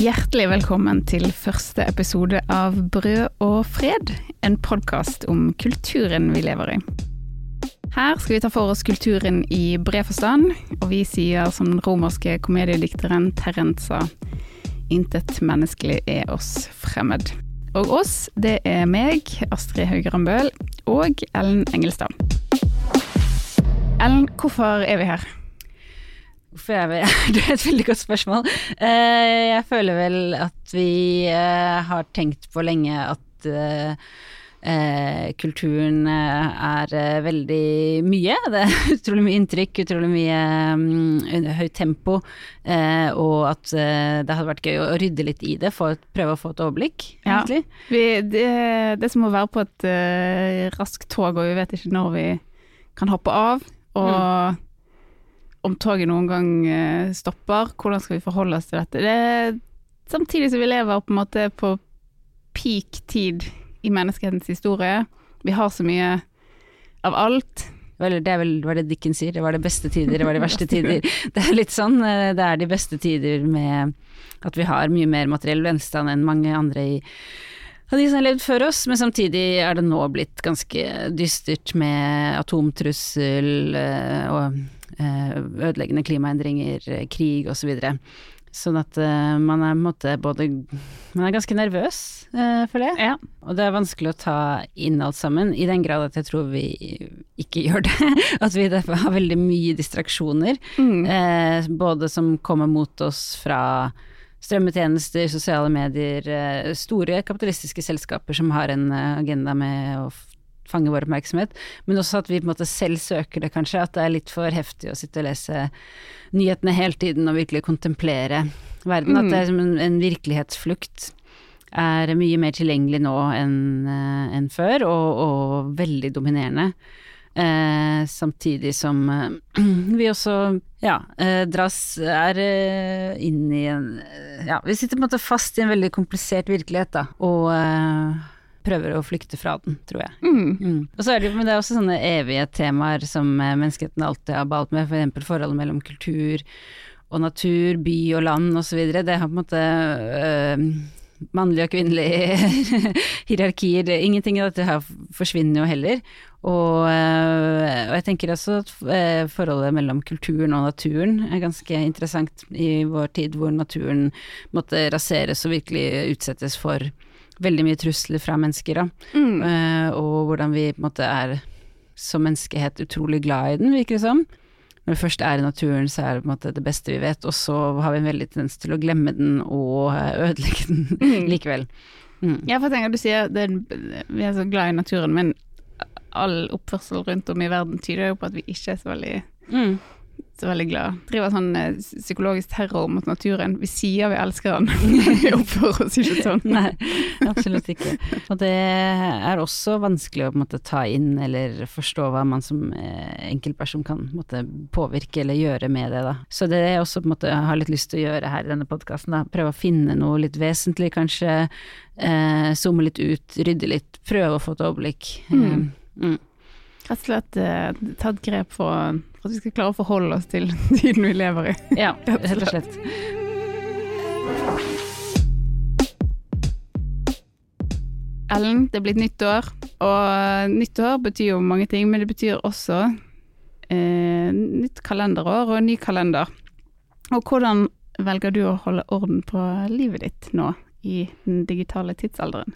Hjertelig velkommen til første episode av Brød og fred, en podkast om kulturen vi lever i. Her skal vi ta for oss kulturen i bred forstand, og vi sier som den romerske komediedikteren Terenza intet menneskelig er oss fremmed. Og oss, det er meg, Astrid Hauge Bøhl, og Ellen Engelstad. Ellen, hvorfor er vi her? Hvorfor er vi Det er et veldig godt spørsmål. Eh, jeg føler vel at vi eh, har tenkt på lenge at eh, kulturen er veldig mye. Det er utrolig mye inntrykk, utrolig mye um, høyt tempo. og at det hadde vært gøy å rydde litt i det, for, prøve å få et overblikk, egentlig. Ja, vi, det, det er som å være på et raskt tog, og vi vet ikke når vi kan hoppe av. Og mm om toget noen gang eh, stopper, hvordan skal vi forholde oss til dette? Det samtidig som vi lever på en måte på peak tid i menneskehetens historie. Vi har så mye av alt. det er vel hva det Dickens sier, det var de beste tider, det var de verste tider. Det er litt sånn, eh, det er de beste tider med at vi har mye mer materiell velstand enn mange andre i av de som har levd før oss, men samtidig er det nå blitt ganske dystert med atomtrussel eh, og ødeleggende klimaendringer, krig osv. Sånn at uh, man er på en måte både Man er ganske nervøs uh, for det. Ja. Og det er vanskelig å ta inn alt sammen, i den grad at jeg tror vi ikke gjør det. at vi derfor har veldig mye distraksjoner, mm. uh, både som kommer mot oss fra strømmetjenester, sosiale medier, store kapitalistiske selskaper som har en agenda med å fange vår oppmerksomhet, men også at vi på en måte selv søker det, kanskje. At det er litt for heftig å sitte og lese nyhetene hele tiden og virkelig kontemplere verden. Mm. At det er en, en, virkelighetsflukt er mye mer tilgjengelig nå enn uh, en før, og, og, veldig dominerende. Eh, samtidig som eh, vi også ja, eh, dras er eh, inn i en Ja, vi sitter på en måte fast i en veldig komplisert virkelighet, da. Og eh, prøver å flykte fra den, tror jeg. Mm. Mm. Og så er det, men det er også sånne evige temaer som eh, menneskeheten alltid har balt med, f.eks. For forholdet mellom kultur og natur, by og land osv. Det har på en måte øh, mannlige og kvinnelige hierarkier. Det, ingenting av dette her forsvinner jo heller. Og, øh, og, jeg tenker også at forholdet mellom kulturen og naturen er ganske interessant i vår tid, hvor naturen måtte raseres og virkelig utsettes for veldig mye trusler fra mennesker, da. Mm. Uh, og hvordan vi på en måte er som menneskehet utrolig glad i den, virker det som. Når vi først er i naturen, så er det på en måte det beste vi vet, og så har vi en veldig tendens til å glemme den og ødelegge den mm. likevel. Mm. Ja, for jeg tenker du sier det, vi er så glad i naturen, men all oppførsel rundt om i verden tyder jo på at vi ikke er så veldig mm så veldig glad. Driver sånn eh, psykologisk terror mot naturen. Vi sier vi elsker den, vi oppfører oss ikke sånn. Nei, absolutt ikke. Og det er også vanskelig å måte, ta inn eller forstå hva man som eh, enkeltperson kan måte, påvirke eller gjøre med det. Da. Så det er også på en måte, jeg har litt lyst til å gjøre her i denne podkasten. Prøve å finne noe litt vesentlig, kanskje. Eh, zoome litt ut, rydde litt, prøve å få et overblikk. Mm. Eh, mm. Rett og slett eh, ta et grep for, for, at vi skal klare å forholde oss til tiden vi lever i. Ja, rett og slett. Ellen, det er blitt nyttår, og nyttår betyr jo mange ting, men det betyr også eh, nytt kalenderår og ny kalender. Og hvordan velger du å holde orden på livet ditt nå i den digitale tidsalderen?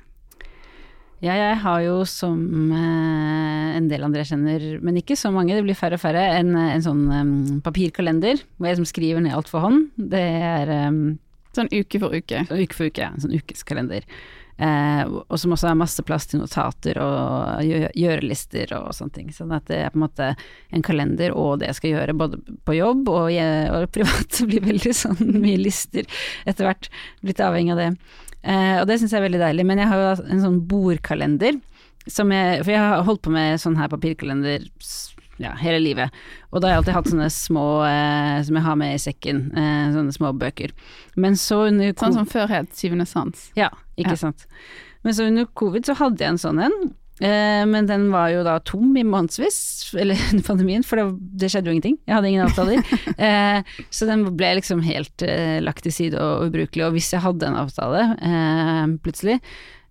Ja, jeg har jo som eh, en del andre jeg kjenner, men ikke så mange, det blir færre og færre, en, en sånn um, papirkalender hvor jeg som skriver ned alt for hånd. Det er um, Sånn uke for uke? Uke for uke, ja. Sånn ukeskalender. Eh, og som også har masse plass til notater og gjø gjørelister og sånne ting. Sånn at det er på en måte en kalender og det jeg skal gjøre både på jobb og, og privat. Det blir veldig sånn mye lister etter hvert. Blitt avhengig av det. Eh, og det syns jeg er veldig deilig. Men jeg har jo en sånn bordkalender. Jeg, for jeg har holdt på med sånn her papirkalender ja, hele livet. Og da har jeg alltid hatt sånne små eh, som jeg har med i sekken, eh, sånne små bøker. Men så under Sånn som før het Syvende sans? Ja, ikke ja. sant. Men så under covid så hadde jeg en sånn en, men den var jo da tom i månedsvis, eller pandemien, for det, det, skjedde jo ingenting. Jeg hadde ingen avtaler. eh, så den ble liksom helt eh, lagt til side og ubrukelig. Og hvis jeg hadde en avtale eh, plutselig,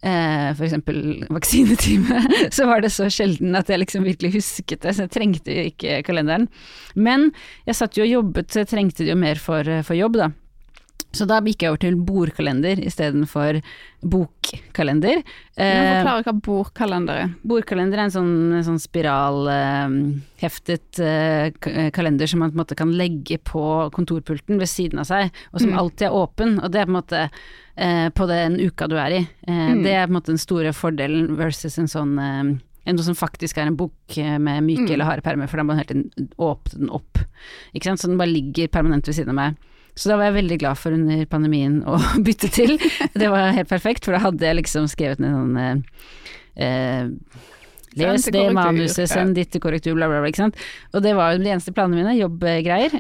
eh, eksempel vaksinetime, så var det så sjelden at jeg liksom virkelig husket det, så jeg trengte jo ikke kalenderen. Men jeg satt jo og jobbet, så jeg trengte det jo mer for, for jobb, da. Så da gikk jeg over til bordkalender istedenfor bokkalender. Eh, Forklare hva bordkalender er. Bordkalender er en sånn, sånn spiralheftet eh, eh, kalender som man på en måte kan legge på kontorpulten ved siden av seg, og som mm. alltid er åpen. Og det er på en måte eh, på den uka du er i. Eh, mm. Det er på en måte den store fordelen versus en sånn eh, noe som faktisk er en bok med myke mm. eller harde permer, for da må man hele tiden åpne den opp. Ikke sant? Så den bare ligger permanent ved siden av meg. Så da var jeg veldig glad for under pandemien å bytte til. Det var helt perfekt, for da hadde jeg liksom skrevet ned sånn eh, eh Les det manuset, send ditt til korrektur, bla, bla, bla. Ikke sant. Og det var jo de eneste planene mine, jobbgreier.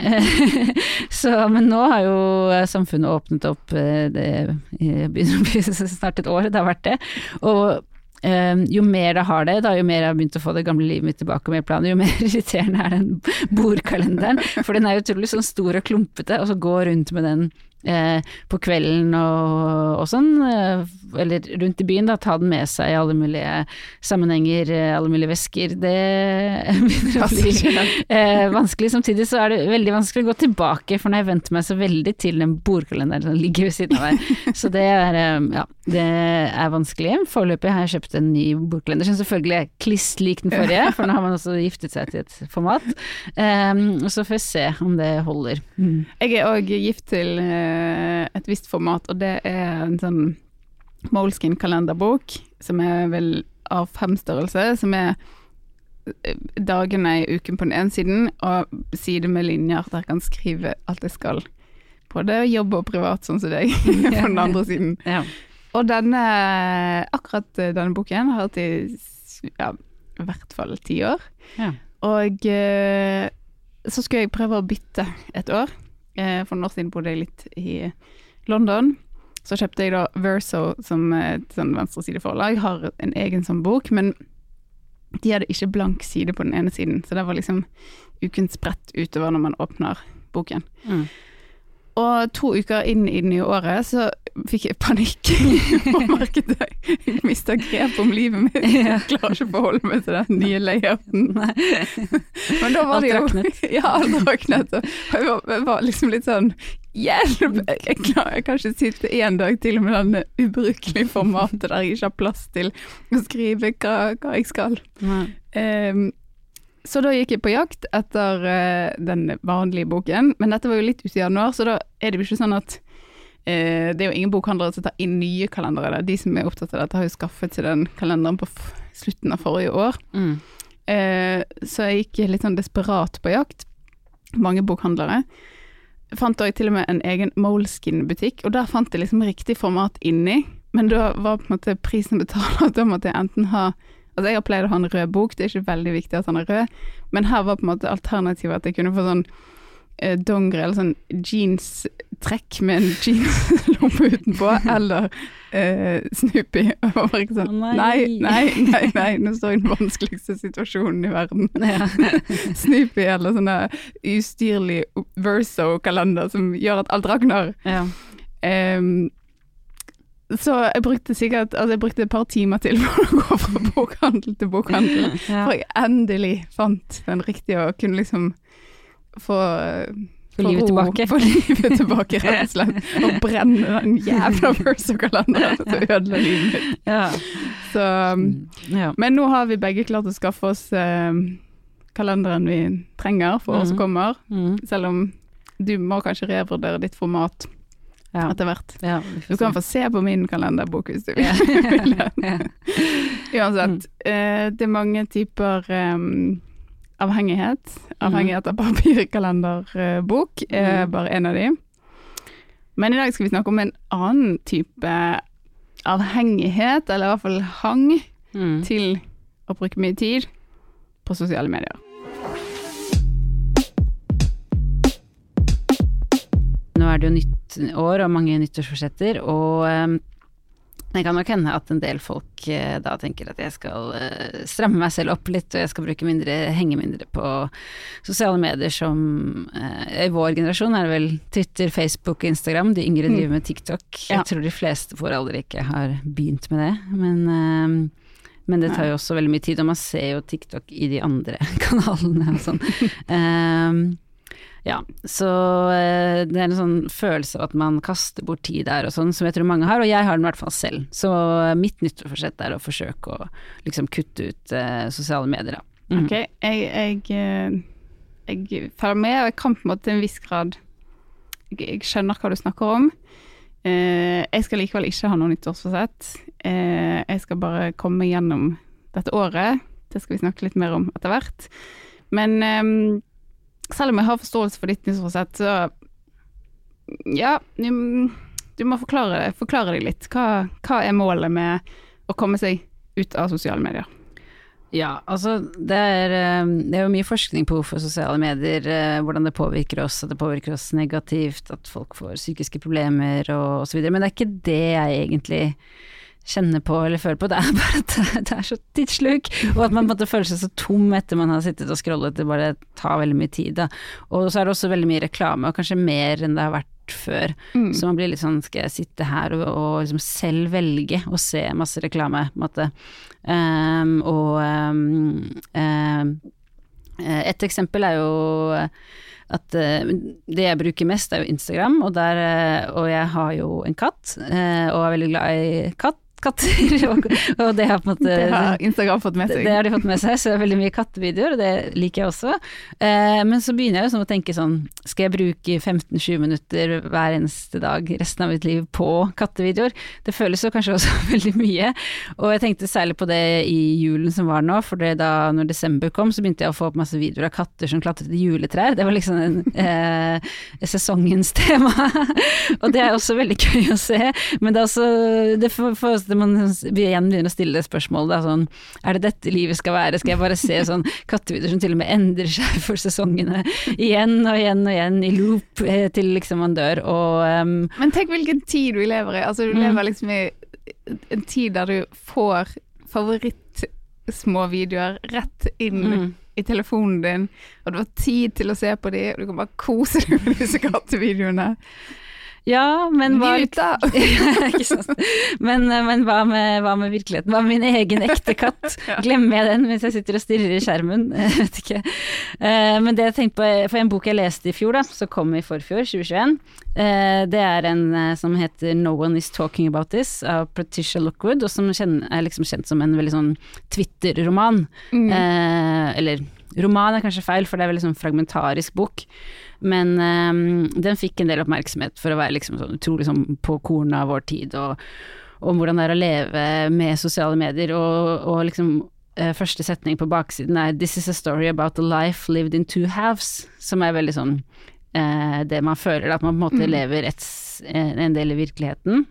så, men nå har jo samfunnet åpnet opp, eh, det begynner å bli snart et år, det har vært det. Og jo mer jeg har det, da, jo mer jeg har begynt å få det gamle livet mitt tilbake og mer planer, jo mer irriterende er den bordkalenderen. For den er utrolig sånn stor og klumpete, og så gå rundt med den eh, på kvelden og, og sånn, eh, eller rundt i byen, da, ta den med seg i alle mulige sammenhenger, eh, alle mulige vesker, det begynner å bli eh, vanskelig. Samtidig så er det veldig vanskelig å gå tilbake, for når jeg venter meg så veldig til den bordkalenderen som ligger ved siden av meg. Så det er, eh, ja, det er vanskelig. Foreløpig har jeg kjøpt en ny bordkalender som selvfølgelig er kliss lik den forrige, for nå har man også giftet seg til et format. Um, så får vi se om det holder. Mm. Jeg er òg gift til Eh, et visst format, og det er en sånn Moleskin-kalenderbok, som er vel av fem størrelse, som er eh, dagene i uken på den ene siden, og side med linjer der jeg kan skrive alt jeg skal. Både jobb og privat, sånn som deg, på den andre siden. Ja. Og denne, akkurat denne boken har hatt i ja, i hvert fall ti år. Ja. Og eh, så skulle jeg prøve å bytte et år. Eh, for noen år siden bodde jeg litt i London. Så kjøpte jeg da Verso, som et sånn venstresideforlag, har en egen sånn bok, men de hadde ikke blank side på den ene siden, så det var liksom ukens spredt utover når man åpner boken. Mm. Og to uker inn i det nye året så fikk jeg panikk og merket jeg mista grep om livet mitt. Jeg klarer ikke å forholde meg til den nye layouten. Men da var det jo. Ja, alt raknet. Jeg var, jeg var liksom litt sånn Hjelp! Jeg, klarer, kanskje kan ikke sitte en dag til med denne ubrukelige formatet der jeg ikke har plass til å skrive hva, hva jeg skal. Um, så da gikk jeg på jakt etter uh, den vanlige boken, men dette var jo litt ute i januar, så da er det jo ikke sånn at Det er jo ingen bokhandlere som tar inn nye kalendere. De som er opptatt av dette, har jo skaffet seg den kalenderen på slutten av forrige år. Mm. Uh, så jeg gikk litt sånn desperat på jakt. Mange bokhandlere. Fant òg til og med en egen Moleskin-butikk, og der fant jeg liksom riktig format inni. Men da var på en måte prisen betalt da måtte jeg enten ha Altså jeg har pleid å ha en rød bok, det er ikke veldig viktig at han er rød, men her var på en måte alternativet at jeg kunne få sånn eh, dongeri eller sånn jeanstrekk med en jeanslomme utenpå, eller eh, Snoopy. Og var ikke sånn nei. nei, nei, nei, nå står jeg i den vanskeligste situasjonen i verden. Ja. Snoopy eller sånne ustyrlig Verso-kalender som gjør at alt rakner. Ja. Um, så jeg brukte sikkert Altså jeg brukte et par timer til for å gå fra bokhandel til bokhandel, ja. for jeg endelig fant den riktige og kunne liksom få få livet tilbake. Få livet tilbake, rett og slett. Og brenne den jævla Verso-kalenderen som ødela livet mitt. Ja. Så, mm, ja. Men nå har vi begge klart å skaffe oss eh, kalenderen vi trenger for året som mm. kommer. Mm. Selv om du må kanskje revurdere ditt format ja. etter hvert. Du kan få se på min kalenderbok hvis du vil. Uansett, eh, det er mange typer um, avhengighet. Avhengighet av papirkalenderbok er mm. bare en av de. Men i dag skal vi snakke om en annen type avhengighet, eller i hvert fall hang, mm. til å bruke mye tid på sosiale medier. Nå er det jo nytt år og mange nyttårsforsetter, og Det kan nok hende at en del folk eh, da tenker at jeg skal eh, stramme meg selv opp litt, og jeg skal bruke mindre, henge mindre på sosiale medier som eh, I vår generasjon er det vel Twitter, Facebook, Instagram. De yngre Mm. driver med TikTok. Ja. Jeg tror de fleste får aldri ikke har begynt med det, men eh, men det tar jo også veldig mye tid, og man ser jo TikTok i de andre kanalene og sånn. Ehm, ja, så eh, det er en sånn følelse av at man kaster bort tid der og sånn, som jeg tror mange har, og jeg har den i hvert fall selv. Så mitt nyttårsforsett er å forsøke å liksom kutte ut eh, sosiale medier, da. Mm. Ok, jeg, jeg, eh, jeg følger med, og jeg kan på en måte til en viss grad Jeg, jeg skjønner hva du snakker om. Eh, jeg skal likevel ikke ha noe nyttårsforsett. Eh, jeg skal bare komme gjennom dette året. Det skal vi snakke litt mer om etter hvert. Men eh, selv om jeg har forståelse for ditt nyttårsforsett, så ja, du, må forklare, forklare deg litt. Hva, hva er målet med å komme seg ut av sosiale medier? Ja, altså det er, eh, det er jo mye forskning på hvorfor sosiale medier, eh, hvordan det påvirker oss, at det påvirker oss negativt, at folk får psykiske problemer og osv. Men det er ikke det jeg egentlig kjenner på eller føler på, det er bare at det- er så tidssluk, og at man måtte føle seg så tom etter man har sittet og scrollet, det bare tar veldig mye tid. Da. Og så er det også veldig mye reklame, og kanskje mer enn det har vært før. Mm. Så man blir litt sånn, skal jeg sitte her og, og liksom selv velge å se masse reklame, på en måte. Um, og um, eh, et eksempel er jo at eh, det jeg bruker mest er jo Instagram, og, der, eh, og jeg har jo en katt, eh, og er veldig glad i katt, katter, og, og det har på en måte Det har Instagram fått med seg. det har de fått med seg, så det er veldig mye kattevideoer, og det liker jeg også. Eh, men så begynner jeg jo sånn å tenke sånn, skal jeg bruke 15-20 minutter hver eneste dag resten av mitt liv på kattevideoer? Det føles jo kanskje også veldig mye, og jeg tenkte særlig på det i julen som var nå, for da når desember kom, så begynte jeg å få opp masse videoer av katter som klatret i juletrær. Det var liksom en, eh, sesongens tema, og det er også veldig gøy å se, men det er også, det får, får man igjen begynner å stille det spørsmålet, da, sånn, er det dette livet skal være? Skal jeg bare se sånn kattevideoer som til og med endrer seg for sesongene igjen og igjen og igjen i loop eh, til liksom man dør, og um, Men tenk hvilken tid vi lever i. Altså, du Mm. lever liksom i en tid der du får favorittsmåvideoer rett inn mm. i telefonen din, og du har tid til å se på de, og du kan bare kose deg med disse kattevideoene. Ja, men hva da! Men, eh, men hva, med, hva med virkeligheten? Hva med min egen ekte katt? Ja. Glemmer jeg den mens jeg sitter og stirrer i skjermen? Jeg vet ikke. Uh, men det jeg tenkte på, for en bok jeg leste i fjor, da, som kom i forfjor, 2021, uh, det er en uh, som heter No One Is Talking About This av Patricia Lockwood, og som kjenner, er liksom kjent som en veldig sånn Twitter-roman. Mm. Eh, eller roman er kanskje feil, for det er veldig sånn fragmentarisk bok. Men um, den fikk en del oppmerksomhet for å være liksom sånn utrolig sånn på kornet av vår tid, og om hvordan det er å leve med sosiale medier, og, og liksom uh, første setning på baksiden er 'This is a story about a life lived in two halves', som er veldig sånn uh, det man føler, at man på en måte Mm. lever et, en en del i virkeligheten,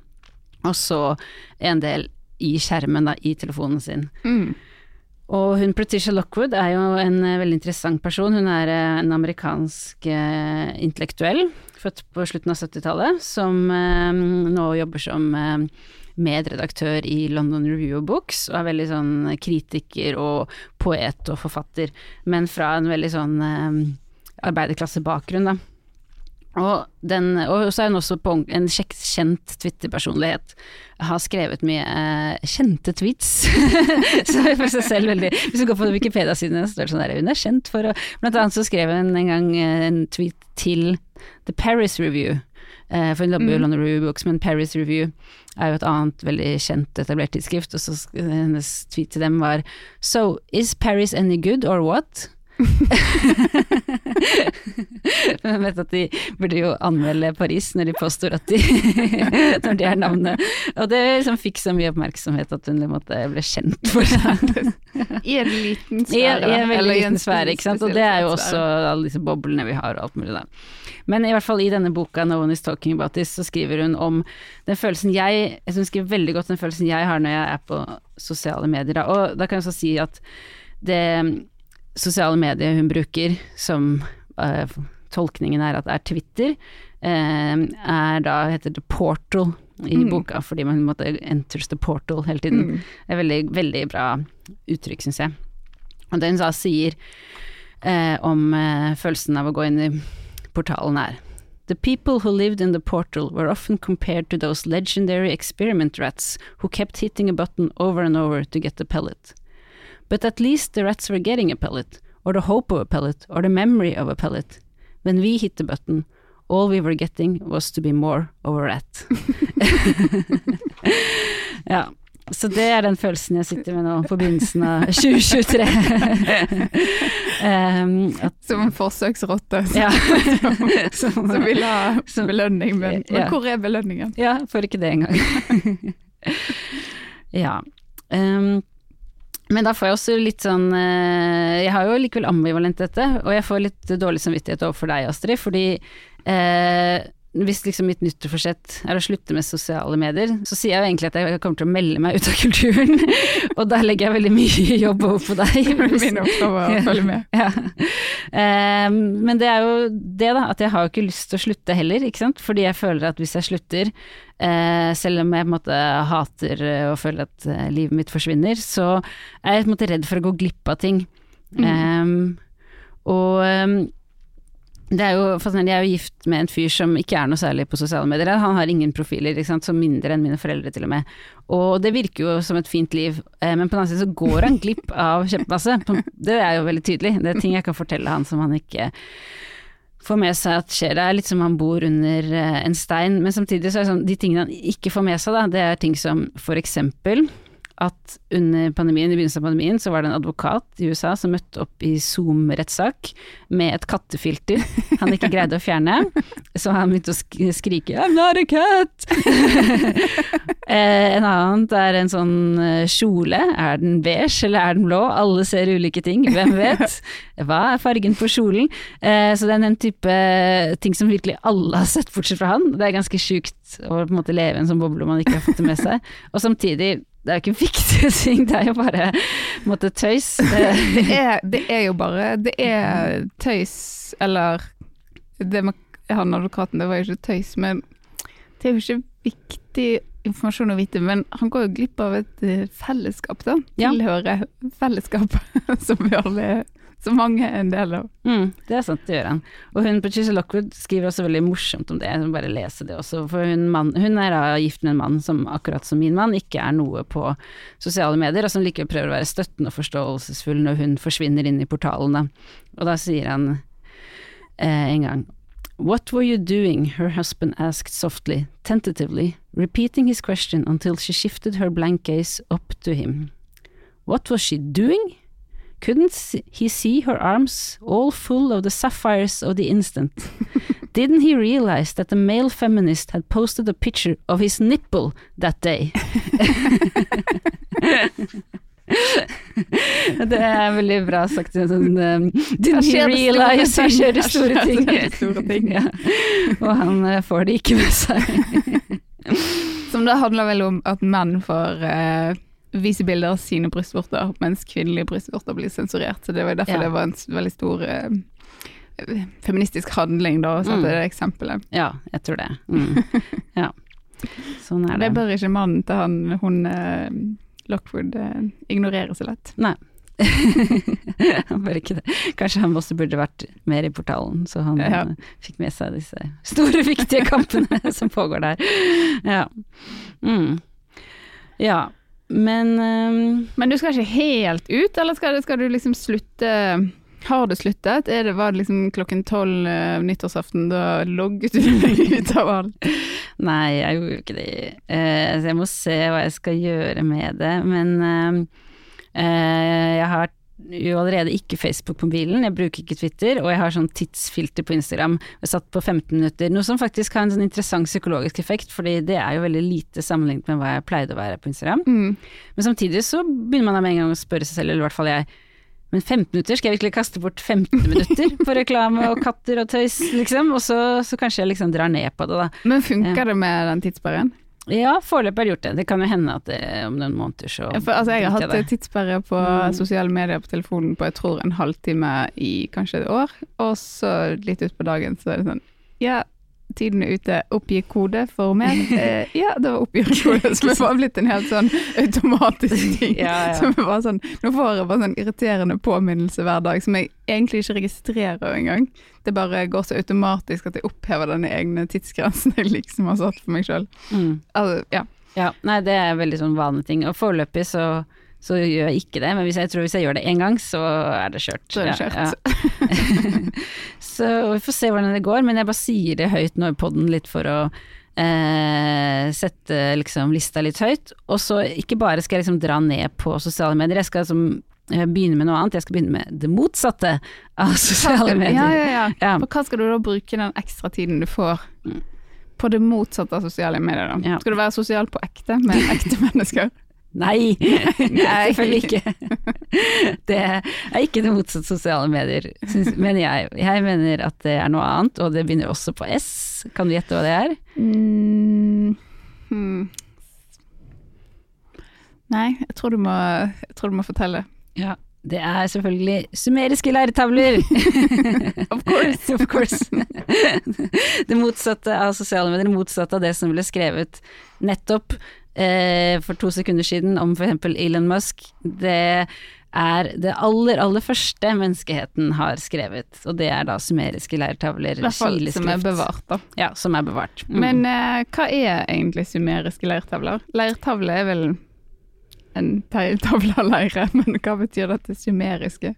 og så en del i skjermen, da, i telefonen sin. Mm. Og hun Patricia Lockwood er jo en eh, veldig interessant person. Hun er eh, en amerikansk eh, intellektuell, født på slutten av 70-tallet, som nå jobber som medredaktør i London Review of Books, og er veldig sånn kritiker og poet og forfatter, men fra en veldig sånn arbeiderklassebakgrunn, da. Og, den, og så er hun også på en kjekt kjent Twitter-personlighet. Har skrevet mye eh, kjente tweets. så for seg selv veldig Hvis du går på Wikipedia-sidene, så står det sånn der Hun er kjent for å Blant annet så skrev hun en gang eh, en tweet til The Paris Review. Eh, for hun jobber jo i Mm. London Review Books, men Paris Review er jo et annet veldig kjent etablert tidsskrift, og så hennes tweet til dem var So, is Paris any good or what? Men jeg vet at de burde jo anmelde Paris når de påstår at de Når de er navnet. Og det liksom fikk så mye oppmerksomhet at hun måte ble kjent for det. I en liten sfære. i en veldig eller liten sfære, ikke sant. Og det er jo også alle disse boblene vi har og alt mulig da. Men i hvert fall i denne boka 'No One Is Talking About This' så skriver hun om den følelsen jeg hun skriver veldig godt den følelsen jeg har når jeg er på sosiale medier. Og da kan jeg også si at det sosiale medier hun bruker som uh, tolkningen er at det er Twitter, uh, er da heter det portal i Mm. boka, fordi man måtte enters the portal hele tiden. Mm. Det er veldig, veldig bra uttrykk, syns jeg. Og det hun da sier uh, om følelsen av å gå inn i portalen er The people who lived in the portal were often compared to those legendary experiment rats who kept hitting a button over and over to get the pellet. But at least the rats were getting a pellet, or the hope of a pellet, or the memory of a pellet. When we hit the button, all we were getting was to be more of a rat. ja. Så det er den følelsen jeg sitter med nå på begynnelsen av 2023. um, at, Som en forsøksrotte ja. som, som vil ha som- belønning, men, men hvor er belønningen? Ja, får ikke det engang. ja. Um, men da får jeg også litt sånn eh, Jeg har jo likevel ambivalent dette, og jeg får litt dårlig samvittighet overfor deg, Astrid, fordi eh, hvis liksom mitt nyttårsforsett er å slutte med sosiale medier, så sier jeg jo egentlig at jeg kommer til å melde meg ut av kulturen, og der legger jeg veldig mye jobb over på deg. Min oppgave å følge med. Ja. Um, men det er jo det, da, at jeg har jo ikke lyst til å slutte heller, ikke sant. Fordi jeg føler at hvis jeg slutter, uh, selv om jeg på en måte hater eh, og føler at eh, livet mitt forsvinner, så er jeg på en måte redd for å gå glipp av ting. Mm. Ehm, og ehm, det er jo fascinerende, jeg er jo gift med en fyr som ikke er noe særlig på sosiale medier. Han har ingen profiler, ikke sant, så mindre enn mine foreldre til og med. Og det virker jo som et fint liv, eh, men på den annen side så går han glipp av kjempemasse. Det er jo veldig tydelig. Det er ting jeg kan fortelle han som han ikke får med seg at skjer. Det er litt som han bor under eh, en stein, men samtidig så er det sånn, de tingene han ikke får med seg, da, det er ting som for eksempel at under pandemien, i begynnelsen av pandemien, så var det en advokat i USA som møtte opp i Zoom-rettssak med et kattefilter han ikke greide å fjerne. Så han begynte å skrike 'I'm not a cat'! eh, en annen er en sånn eh, kjole. Er den beige eller er den blå? Alle ser ulike ting, hvem vet? Hva er fargen på kjolen? Eh, så det er den type ting som virkelig alle har sett, bortsett fra han. Det er ganske sjukt å på en måte leve i en sånn boble man ikke har fått det med seg. Og samtidig det er jo ikke viktige ting, det er jo bare måtte tøys. Det er, det er jo bare Det er tøys, eller Det med han advokaten, det var jo ikke tøys, men det er jo ikke viktig informasjon å vite, men han går jo glipp av et eh, fellesskap, da. Ja. Tilhører fellesskapet som vi alle så mange er en del av. Mm, det er sant, det gjør han. Og hun Patricia Lockwood skriver også veldig morsomt om det, jeg må bare lese det også. For hun, mann, hun er da gift med en mann som akkurat som min mann ikke er noe på sosiale medier, og som likevel prøver å være støttende og forståelsesfull når hun forsvinner inn i portalene. Og da sier han eh, en gang What were you doing? her husband asked softly, tentatively, repeating his question until she shifted her blank gaze up to him. What was she doing? Couldn't he see her arms all full of the sapphires of the instant? Didn't he realize that the male feminist had posted a picture of his nipple that day? det er veldig bra sagt. Sånn, um, didn't he realize Her skjer det store ting. det store ting. ja. Og han uh, får det ikke med seg. Som det handler vel om at menn får eh, vise bilder av sine brystvorter, mens kvinnelige brystvorter blir sensurert. Så det var derfor Ja. det var en veldig stor eh, feministisk handling, da, å sette Mm. det eksempelet. Ja, jeg tror det. Mm. Ja. Sånn er Det det. bør ikke mannen til han, hun eh, Lockwood eh, ignorere så lett. Nei. han bør ikke det. Kanskje han også burde vært mer i portalen, så han Ja. eh, fikk med seg disse store, viktige kampene som pågår der. Ja. Mm. ja. Men um, Men du skal ikke helt ut, eller skal, skal du liksom slutte Har du sluttet? Det, var det liksom klokken tolv eh, nyttårsaften, da logget du deg ut av alt? Nei, jeg gjorde jo ikke det. Uh, så jeg må se hva jeg skal gjøre med det. Men uh, eh, jeg har jo allerede ikke Facebook på mobilen, jeg bruker ikke Twitter, og jeg har sånn tidsfilter på Instagram. Jeg satt på 15 minutter, noe som faktisk har en sånn interessant psykologisk effekt, fordi det er jo veldig lite sammenlignet med hva jeg pleide å være på Instagram. Mm. Men samtidig så begynner man da med en gang å spørre seg selv, eller i hvert fall jeg, men 15 minutter, skal jeg virkelig kaste bort 15 minutter på reklame og katter og tøys, liksom? Og så, så kanskje jeg liksom drar ned på det, da. Men funker det med den tidssperren? Ja, foreløpig har jeg gjort det. Det kan jo hende at det, om noen måneder så For, altså, jeg har hatt tidssperre på Mm. sosiale medier på telefonen på jeg tror en halvtime i kanskje et år, og så litt utpå dagen så er det sånn Ja, tiden er ute, oppgi kode for mer. Eh, ja, det var oppgitt kode, som er bare blitt en helt sånn automatisk ting. Ja, ja. Som bare sånn, nå får jeg bare sånn irriterende påminnelse hver dag som jeg egentlig ikke registrerer engang. Det bare går så automatisk at jeg opphever denne egne tidsgrensen jeg liksom har satt for meg sjøl. Mm. Altså, ja. Ja, nei, det er veldig sånn vanlig ting. Og foreløpig så, så gjør jeg ikke det, men hvis jeg tror hvis jeg gjør det én gang, så er det kjørt. Så det kjørt. Ja, ja. så vi får se hvordan det går, men jeg bare sier det høyt nå i poden litt for å eh, sette liksom lista litt høyt. Og så ikke bare skal jeg liksom dra ned på sosiale medier, jeg skal liksom eh, begynne med noe annet. Jeg skal begynne med det motsatte av sosiale medier. Ja, ja, ja. Ja. For hva skal du da bruke den ekstra tiden du får på det motsatte av sosiale medier, da? Ja. Skal du være sosial på ekte med ekte mennesker? Nei, Nei. selvfølgelig ikke. Det er ikke det motsatte sosiale medier, synes, mener jeg. Jeg mener at det er noe annet, og det begynner også på S. Kan du gjette hva det er? Mm. Hmm. Nei, jeg tror, du må, jeg tror du må fortelle. Ja. Det er selvfølgelig sumeriske leiretavler! Of course. of course. det motsatte av sosiale medier, det motsatte av det som ble skrevet nettopp for to sekunder siden om eksempel Elon Musk. Det er det aller, aller første menneskeheten har skrevet, og det er da sumeriske leirtavler. I hvert fall som er bevart, da. Ja, som er bevart. Mm. Men eh, hva er egentlig sumeriske leirtavler? Leirtavle er vel en tavle av leire, men hva betyr dette sumeriske?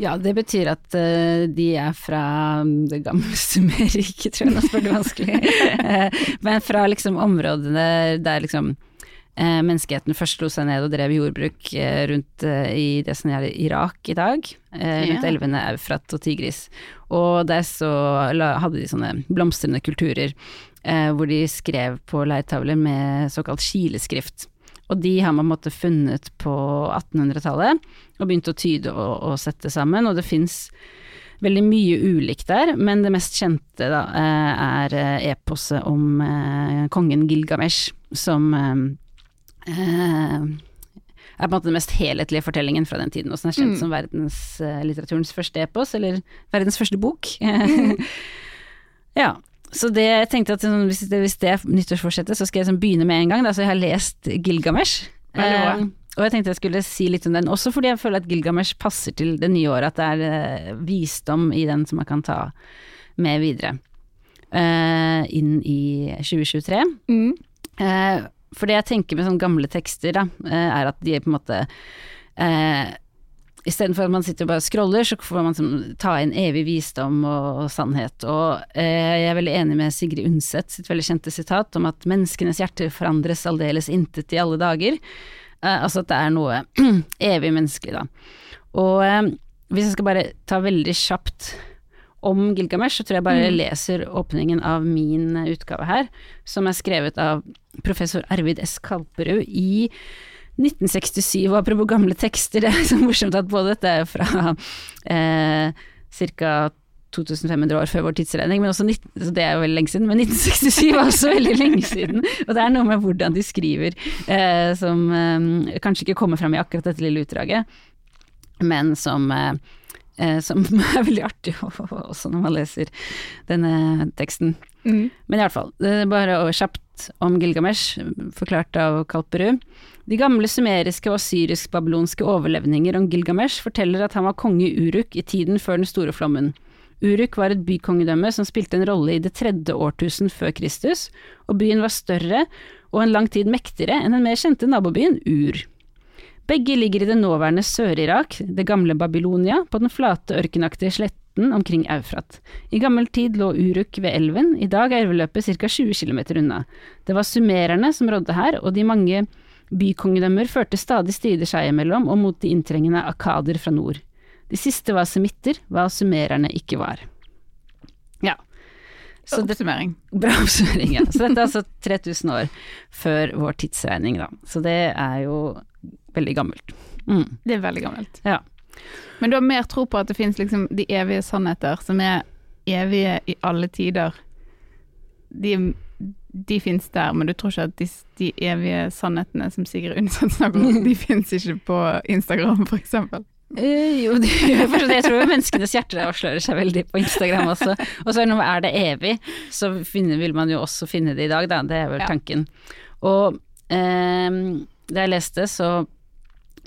Ja, det betyr at uh, de er fra mm, det gamle Sumerriket, tror jeg, nå spør du vanskelig. Eh, Men fra liksom områdene der liksom eh, menneskeheten først slo seg ned og drev jordbruk eh, rundt eh, i det som er Irak i dag, eh, rundt elvene Eufrat og Tigris. Og der så hadde de sånne blomstrende kulturer eh, hvor de skrev på leirtavler med såkalt kileskrift. Og de har man måtte funnet på 1800-tallet, og begynt å tyde og, og sette sammen, og det fins veldig mye ulikt der, men det mest kjente da, eh, er eh, eposet om eh, kongen Gilgamesh, som eh, eh, er på en måte den mest helhetlige fortellingen fra den tiden, og som er kjent Mm. som verdenslitteraturens første epos, eller verdens første bok. ja. Så det jeg tenkte at sånn, hvis, det, hvis det er nyttårsforsettet, så skal jeg sånn begynne med en gang. Da, så jeg har lest Gilgamesh. Eh, og jeg tenkte jeg skulle si litt om den, også fordi jeg føler at Gilgamesh passer til det nye året, at det er eh, visdom i den som man kan ta med videre eh, inn i 2023. Mm. For det jeg tenker med sånne gamle tekster, da, eh, er at de er på en måte eh, Istedenfor at man sitter og bare scroller, så får man ta inn evig visdom og, og sannhet. Og eh, jeg er veldig enig med Sigrid Undset sitt veldig kjente sitat om at menneskenes hjerter forandres aldeles intet i alle dager. Eh, altså at det er noe evig menneskelig, da. Og eh, hvis jeg skal bare ta veldig kjapt om Gilgamesh, så tror jeg bare jeg leser åpningen av min eh, utgave her, som er skrevet av professor Arvid S. Kalperud i 1967, og apropos gamle tekster, det er så morsomt at både dette er fra eh, ca. 2500 år før vår tidsregning, men også 19, så det er jo veldig lenge siden, men 1967 var også veldig lenge siden. Og det er noe med hvordan de skriver eh, som eh, kanskje ikke kommer fram i akkurat dette lille utdraget, men som eh, som er veldig artig også når man leser denne teksten. Mm. Men i hvert fall, det er bare kjapt om Gilgamesh, forklart av Kalperud. De gamle sumeriske og syrisk-babylonske overlevninger om Gilgamesh forteller at han var konge i Uruk i tiden før den store flommen. Uruk var et bykongedømme som spilte en rolle i det tredje årtusen før Kristus, og byen var større og en lang tid mektigere enn den mer kjente nabobyen Ur. Begge ligger i det nåværende Sør-Irak, det gamle Babylonia, på den flate ørkenaktige sletten omkring Eufrat. I gammel tid lå Uruk ved elven, i dag er elveløpet ca 20 km unna. Det var sumererne som rådde her, og de mange bykongedømmer førte stadig strider seg imellom og mot de inntrengende akader fra nord. De siste var semitter, hva sumererne ikke var. Ja. Så det, bra oppsummering, ja. Så dette er altså 3000 år før vår tidsregning, da. Så det er jo veldig gammelt. Mm. Det er veldig gammelt. Ja. Men du har mer tro på at det finnes liksom de evige sannheter som er evige i alle tider. De de fins der, men du tror ikke at de, de evige sannhetene som Sigrid Undset snakker om, de fins ikke på Instagram, eksempel? Uh, jo, det gjør for det. Jeg tror menneskenes hjerter avslører seg veldig på Instagram også. Og så er det evig, så finner, vil man jo også finne det i dag, da. Det er vel tanken. Og eh, da jeg leste, så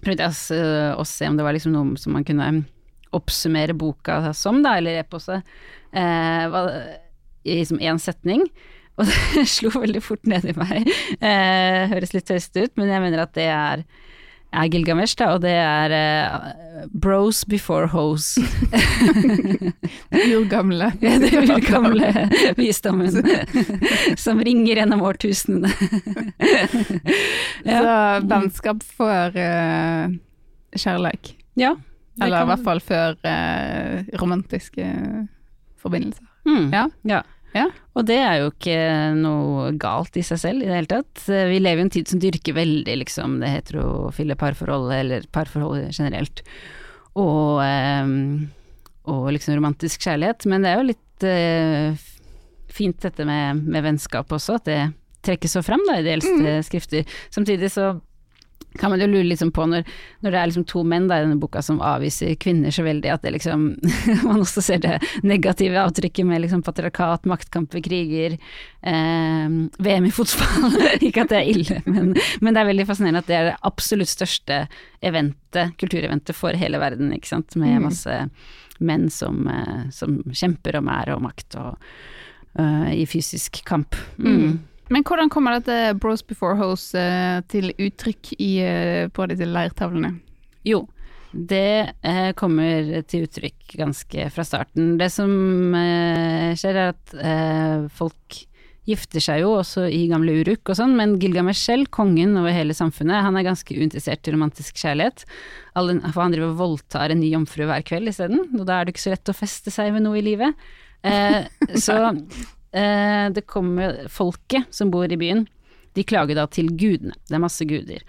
prøvde jeg å se om det var liksom noe som man kunne oppsummere boka som, da, eller eposet, eh, i liksom én setning. Og det slo veldig fort ned i meg. Eh, høres litt tøyst ut, men jeg mener at det er er Gilgamesh, da, og det er uh, Bros before hoes. urgamle. ja, det er urgamle visdommen som ringer gjennom årtusenene. ja. Så vennskap for uh, kjærleik. Ja. Eller i hvert fall før uh, romantiske forbindelser. Mm. Ja. ja. Ja. Og det er jo ikke noe galt i seg selv i det hele tatt. Vi lever i en tid som dyrker veldig liksom det heterofile parforholdet, eller parforholdet generelt, og, um, og, liksom romantisk kjærlighet. Men det er jo litt uh, fint dette med, med, vennskap også, at det trekkes så fram da i de eldste mm. skrifter. Samtidig så kan man jo lure liksom på når, når, det er liksom to menn da, i denne boka som avviser kvinner så veldig, at det liksom Man også ser det negative avtrykket med liksom patriarkat, maktkamper, kriger, eh, VM i fotball. Ikke at det er ille, men, men, det er veldig fascinerende at det er det absolutt største eventet, kultureventet for hele verden, ikke sant, med mm. masse menn som, eh, som kjemper om ære og makt og uh, i fysisk kamp. Mm. Men hvordan kommer dette Bros Before Hose uh, til uttrykk i, uh, på disse leirtavlene? Jo, det uh, kommer til uttrykk ganske fra starten. Det som skjer er at folk gifter seg jo også i gamle Uruk og sånn, men Gilgamesh selv, kongen over hele samfunnet, han er ganske uinteressert i romantisk kjærlighet. For han driver og voldtar en ny jomfru hver kveld isteden, og da er det ikke så lett å feste seg ved noe i livet. så eh, det kommer folket som bor i byen, de klager da til gudene. Det er masse guder.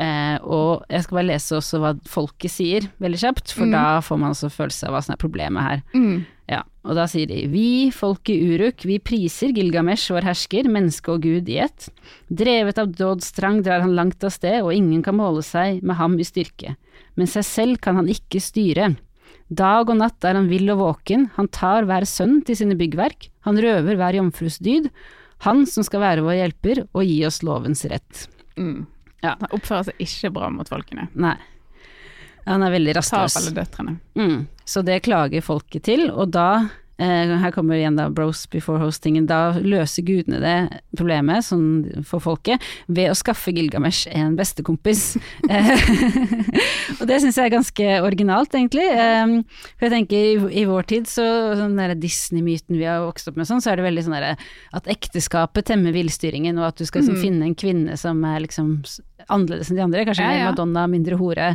Eh, og jeg skal bare lese også hva folket sier, veldig kjapt, for mm. da får man også følelse av hva som er problemet her. Mm. Ja, og da sier de vi, folket Uruk, vi priser Gilgamesh, vår hersker, menneske og gud i ett. Drevet av dådstrang drar han langt av sted, og ingen kan måle seg med ham i styrke. Men seg selv kan han ikke styre. Dag og natt er han vill og våken, han tar hver sønn til sine byggverk, han røver hver jomfrus dyd, han som skal være vår hjelper og gi oss lovens rett. Mm. Ja. Han oppfører seg ikke bra mot folkene. Nei. Han er veldig rastløs. Tar alle døtrene. Mm. Så det klager folket til, og da her kommer igjen da Bros before hostingen. Da løser gudene det problemet sånn for folket ved å skaffe Gilgamesh en bestekompis. Eh, og det syns jeg er ganske originalt, egentlig. Eh, for jeg tenker i, vår tid, så sånn der Disney-myten vi har vokst opp med sånn, så er det veldig sånn at ekteskapet temmer villstyringen, og at du skal liksom, mm. finne en kvinne som er liksom annerledes enn de andre, kanskje ja, ja. Madonna, mindre hore,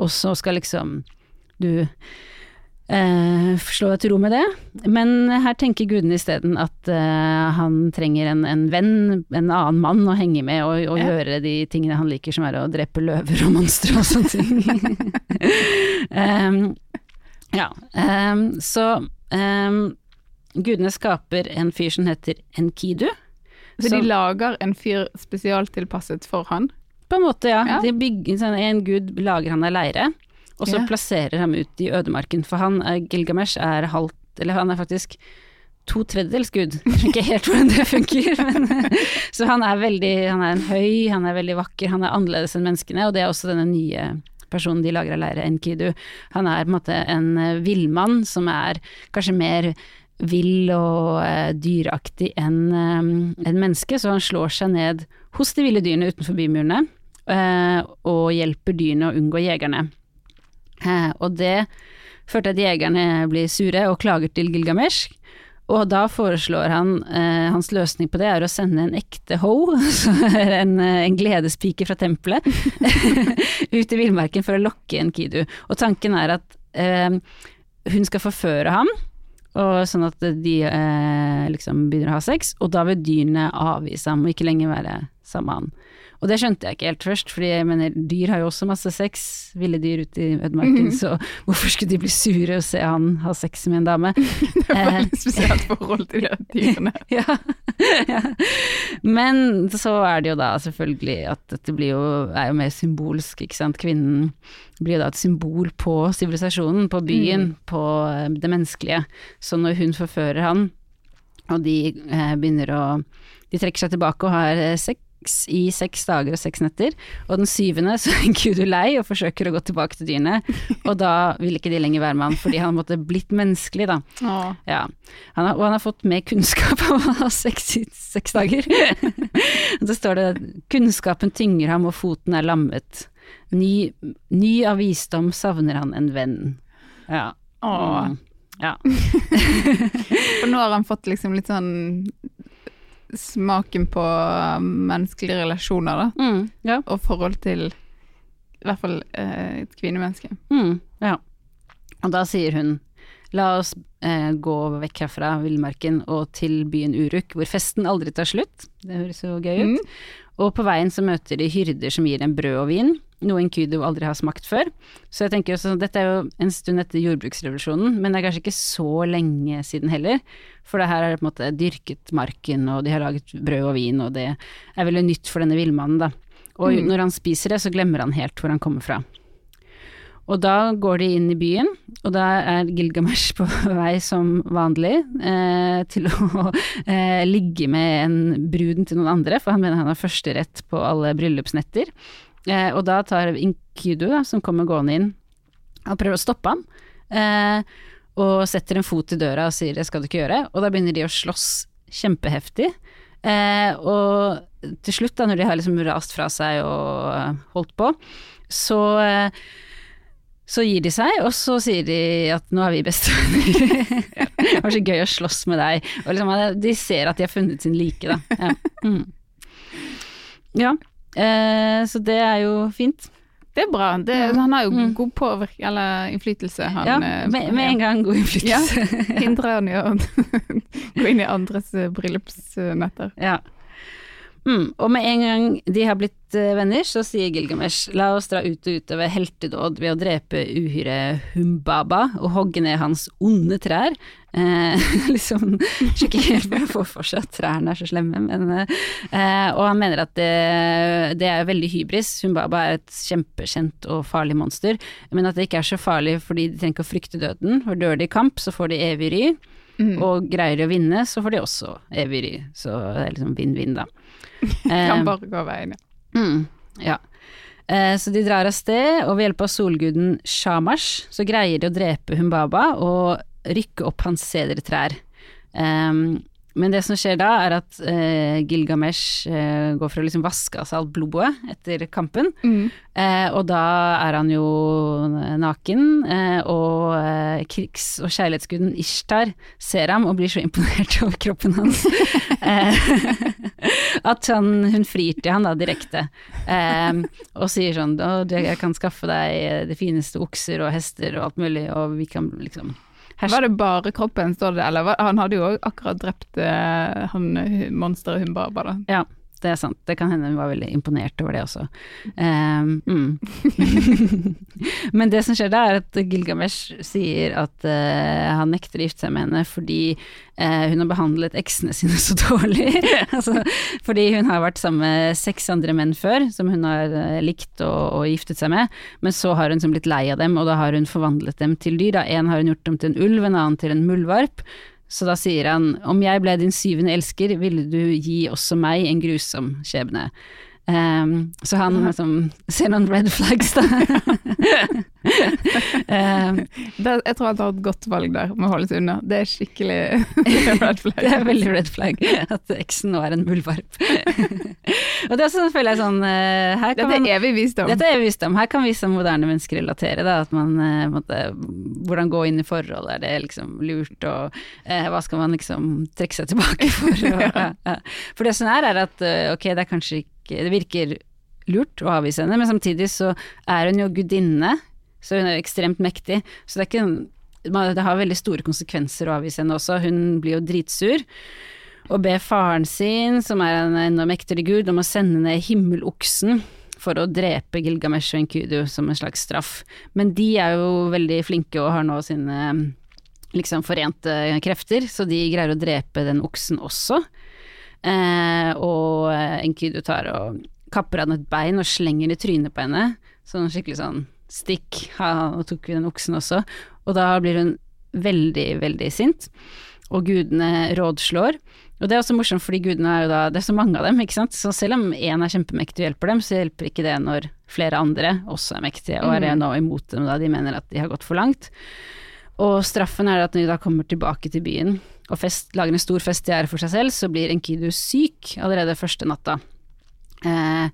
og så skal liksom du Uh, slå deg til ro med det. Men her tenker gudene isteden at uh, han trenger en, en, venn, en annen mann å henge med og, og ja. gjøre de tingene han liker, som er å drepe løver og monstre og sånne ting. um, ja, um, så um, gudene skaper en fyr som heter Enkidu. Så de lager en fyr spesialtilpasset for han? På en måte, ja. ja. Bygger, sånn, en gud lager han av leire og så yeah. plasserer ham ut i ødemarken. For han, Gilgamesh, er halvt Eller han er faktisk to tredjedels gud. Jeg skjønner ikke helt hvordan det funker. Men, så han er veldig Han er en høy, han er veldig vakker, han er annerledes enn menneskene, og det er også denne nye personen de lager av leire, Enkidu. Han er på en måte en eh, villmann som er kanskje mer vill og eh, dyraktig enn eh, en menneske, så han slår seg ned hos de ville dyrene utenfor bymurene, eh, og hjelper dyrene å unngå jegerne. Eh, og det førte at jegerne blir sure og klager til Gilgamesh. Og da foreslår han eh, Hans løsning på det er å sende en ekte ho, en, en gledespike fra tempelet, ut i villmarken for å lokke en kidu. Og tanken er at eh, hun skal forføre ham, sånn at de eh, liksom begynner å ha sex, og da vil dyrene avvise ham og ikke lenger være sammen med han. Og det skjønte jeg ikke helt først, fordi jeg mener dyr har jo også masse sex, ville dyr ute i ødemarken, så hvorfor skulle de bli sure og se han ha sex med en dame? Det er et veldig spesielt forhold til de dyrene. ja, ja. Men så er det jo da selvfølgelig at dette blir jo, er jo mer symbolsk, ikke sant. Kvinnen blir jo da et symbol på sivilisasjonen, på byen, på eh, det menneskelige. Så når hun forfører han, og de eh, begynner å De trekker seg tilbake og har eh, sex i seks dager og seks netter, og den syvende så er Gud lei og forsøker å gå tilbake til dyrene, og da vil ikke de lenger være med han fordi han måtte blitt menneskelig, da. Ja. Han har, og han har fått mer kunnskap om å ha sex i seks dager. Så står det 'kunnskapen tynger ham og foten er lammet'. Ny, ny av visdom savner han en venn. Ja. Åh. Mm. Ja. For nå har han fått liksom litt sånn smaken på menneskelige relasjoner, da. Mm. ja. Og forhold til i hvert fall eh, et kvinnemenneske. Mm. ja. Og da sier hun La oss eh, gå vekk herfra villmarken og til byen Uruk, hvor festen aldri tar slutt. Det høres jo gøy ut. Mm. Og på veien så møter de hyrder som gir dem brød og vin, noe Enkudu aldri har smakt før. Så jeg tenker også, dette er jo en stund etter jordbruksrevolusjonen, men det er kanskje ikke så lenge siden heller. For det her er det på en måte dyrket marken, og de har laget brød og vin, og det er veldig nytt for denne villmannen, da. Og Mm. når han spiser det, så glemmer han helt hvor han kommer fra. Og da går de inn i byen, og da er Gilgamesh på vei som vanlig eh, til å eh, ligge med en bruden til noen andre, for han mener han har førsterett på alle bryllupsnetter. Eh, og da tar Inkudu, da, som kommer gående inn, og prøver å stoppe ham. Eh, og setter en fot i døra og sier 'det skal du ikke gjøre', og da begynner de å slåss kjempeheftig. Eh, og til slutt, da, når de har liksom rast fra seg og holdt på, så eh, så gir de seg, og så sier de at nå er vi bestevenner. det var så gøy å slåss med deg. Og liksom, de ser at de har funnet sin like, da. Ja. Mm. ja. Eh, så det er jo fint. Det er bra. Det, han har jo Mm. god påvirk... Eller innflytelse, han. Ja, eh, med, med en gang god innflytelse. Hindrer han i å gå inn i andres bryllupsnetter. Ja. Mm, og med en gang de har blitt eh, venner, så sier Gilgamesh la oss dra ut og utøve heltedåd ved å drepe uhyret Humbaba og hogge ned hans onde trær. Eh, liksom Sjekker ikke helt hva får for seg at trærne er så slemme, men eh, Og han mener at det, det er veldig hybris. Humbaba er et kjempekjent og farlig monster, men at det ikke er så farlig fordi de trenger ikke å frykte døden, for dør de i kamp, så får de evig ry. Mm. Og greier de å vinne, så får de også evig ry. Så det er liksom vinn-vinn, da. Kan Eh, bare gå veien. ja. mm, ja. Eh, så de drar av sted, og ved hjelp av solguden Shamash så greier de å drepe Humbaba og rykke opp hans sedertrær. Um, men det som skjer da, er at eh, Gilgamesh eh, går for å liksom vaske av seg alt blodet etter kampen. Mm. Eh, og da er han jo naken, eh, og eh, krigs- og kjærlighetsguden Ishtar ser ham og blir så imponert over kroppen hans eh, at han, hun frir til han da direkte, eh, og sier sånn «Å, jeg kan skaffe deg det fineste okser og hester og alt mulig, og vi kan liksom Var det bare kroppen, står det, eller han hadde jo akkurat drept uh, han monsteret Humbaba, da. Ja, det er sant. Det kan hende hun var veldig imponert over det også. Um, mm. Men det som skjer da, er at Gilgamesh sier at uh, han nekter å gifte seg med henne fordi uh, hun har behandlet eksene sine så dårlig. altså, fordi hun har vært sammen med seks andre menn før, som hun har uh, likt og, og giftet seg med, men så har hun som blitt lei av dem, og da har hun forvandlet dem til dyr. Da. En har hun gjort dem til en ulv, en annen til en muldvarp. Så da sier han om jeg ble din syvende elsker, ville du gi også meg en grusom skjebne. Ehm, så han liksom ser noen red flags, da. um, Det, jeg tror han tar et godt valg der, med å holde seg unna. Det er skikkelig red flag. det er veldig red flag at eksen nå er en muldvarp. og det er også, føler jeg sånn eh, her kan Dette er evig visdom. Dette er visdom. Her kan vi som moderne mennesker relatere. Da, at man, eh, måtte, hvordan gå inn i forhold, er det liksom lurt, og eh, hva skal man liksom trekke seg tilbake for? Og, ja, ja. For det som er, er at eh, ok, det er kanskje ikke Det virker lurt å avvise henne, men samtidig så er hun jo gudinne, så hun er jo ekstremt mektig. Så det ikke det har veldig store konsekvenser å avvise henne også. Hun blir jo dritsur. og ber faren sin, som er en enda mektigere gud, om å sende ned himmeloksen for å drepe Gilgamesh og Enkudu som en slags straff. Men de er jo veldig flinke og har nå sine liksom forente krefter, så de greier å drepe den oksen også. Eh, og Enkidu tar og kapper av et bein og slenger i trynet på henne. Sånn skikkelig sånn stikk, ha, nå tok vi den oksen også. Og da blir hun veldig, veldig sint, og gudene rådslår. Og det er også morsomt fordi gudene er jo da, det er så mange av dem, ikke sant. Så selv om én er kjempemektig og hjelper dem, så hjelper ikke det når flere andre også er mektige og er nå imot dem da de mener at de har gått for langt. Og straffen er at når de da kommer tilbake til byen og fest, lager en stor fest i ære for seg selv, så blir Enkidu syk allerede første natta. Eh,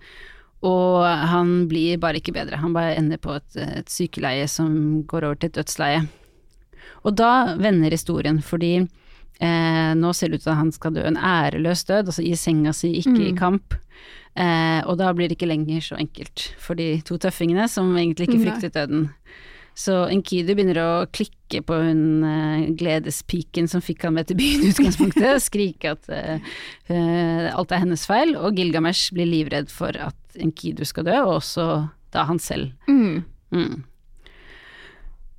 og han blir bare ikke bedre, han bare ender på et, et sykeleie som går over til et dødsleie. Og da vender historien, fordi eh, nå ser det ut til at han skal dø en æreløs død, altså i senga si, ikke mm. i kamp. Eh, og da blir det ikke lenger så enkelt for de to tøffingene som egentlig ikke fryktet døden. Så Enkidu begynner å klikke på hun uh, gledespiken som fikk han med til byen i utgangspunktet, skrike at uh, uh, alt er hennes feil, og Gilgamesh blir livredd for at Enkidu skal dø, og også da han selv. Mm. Mm.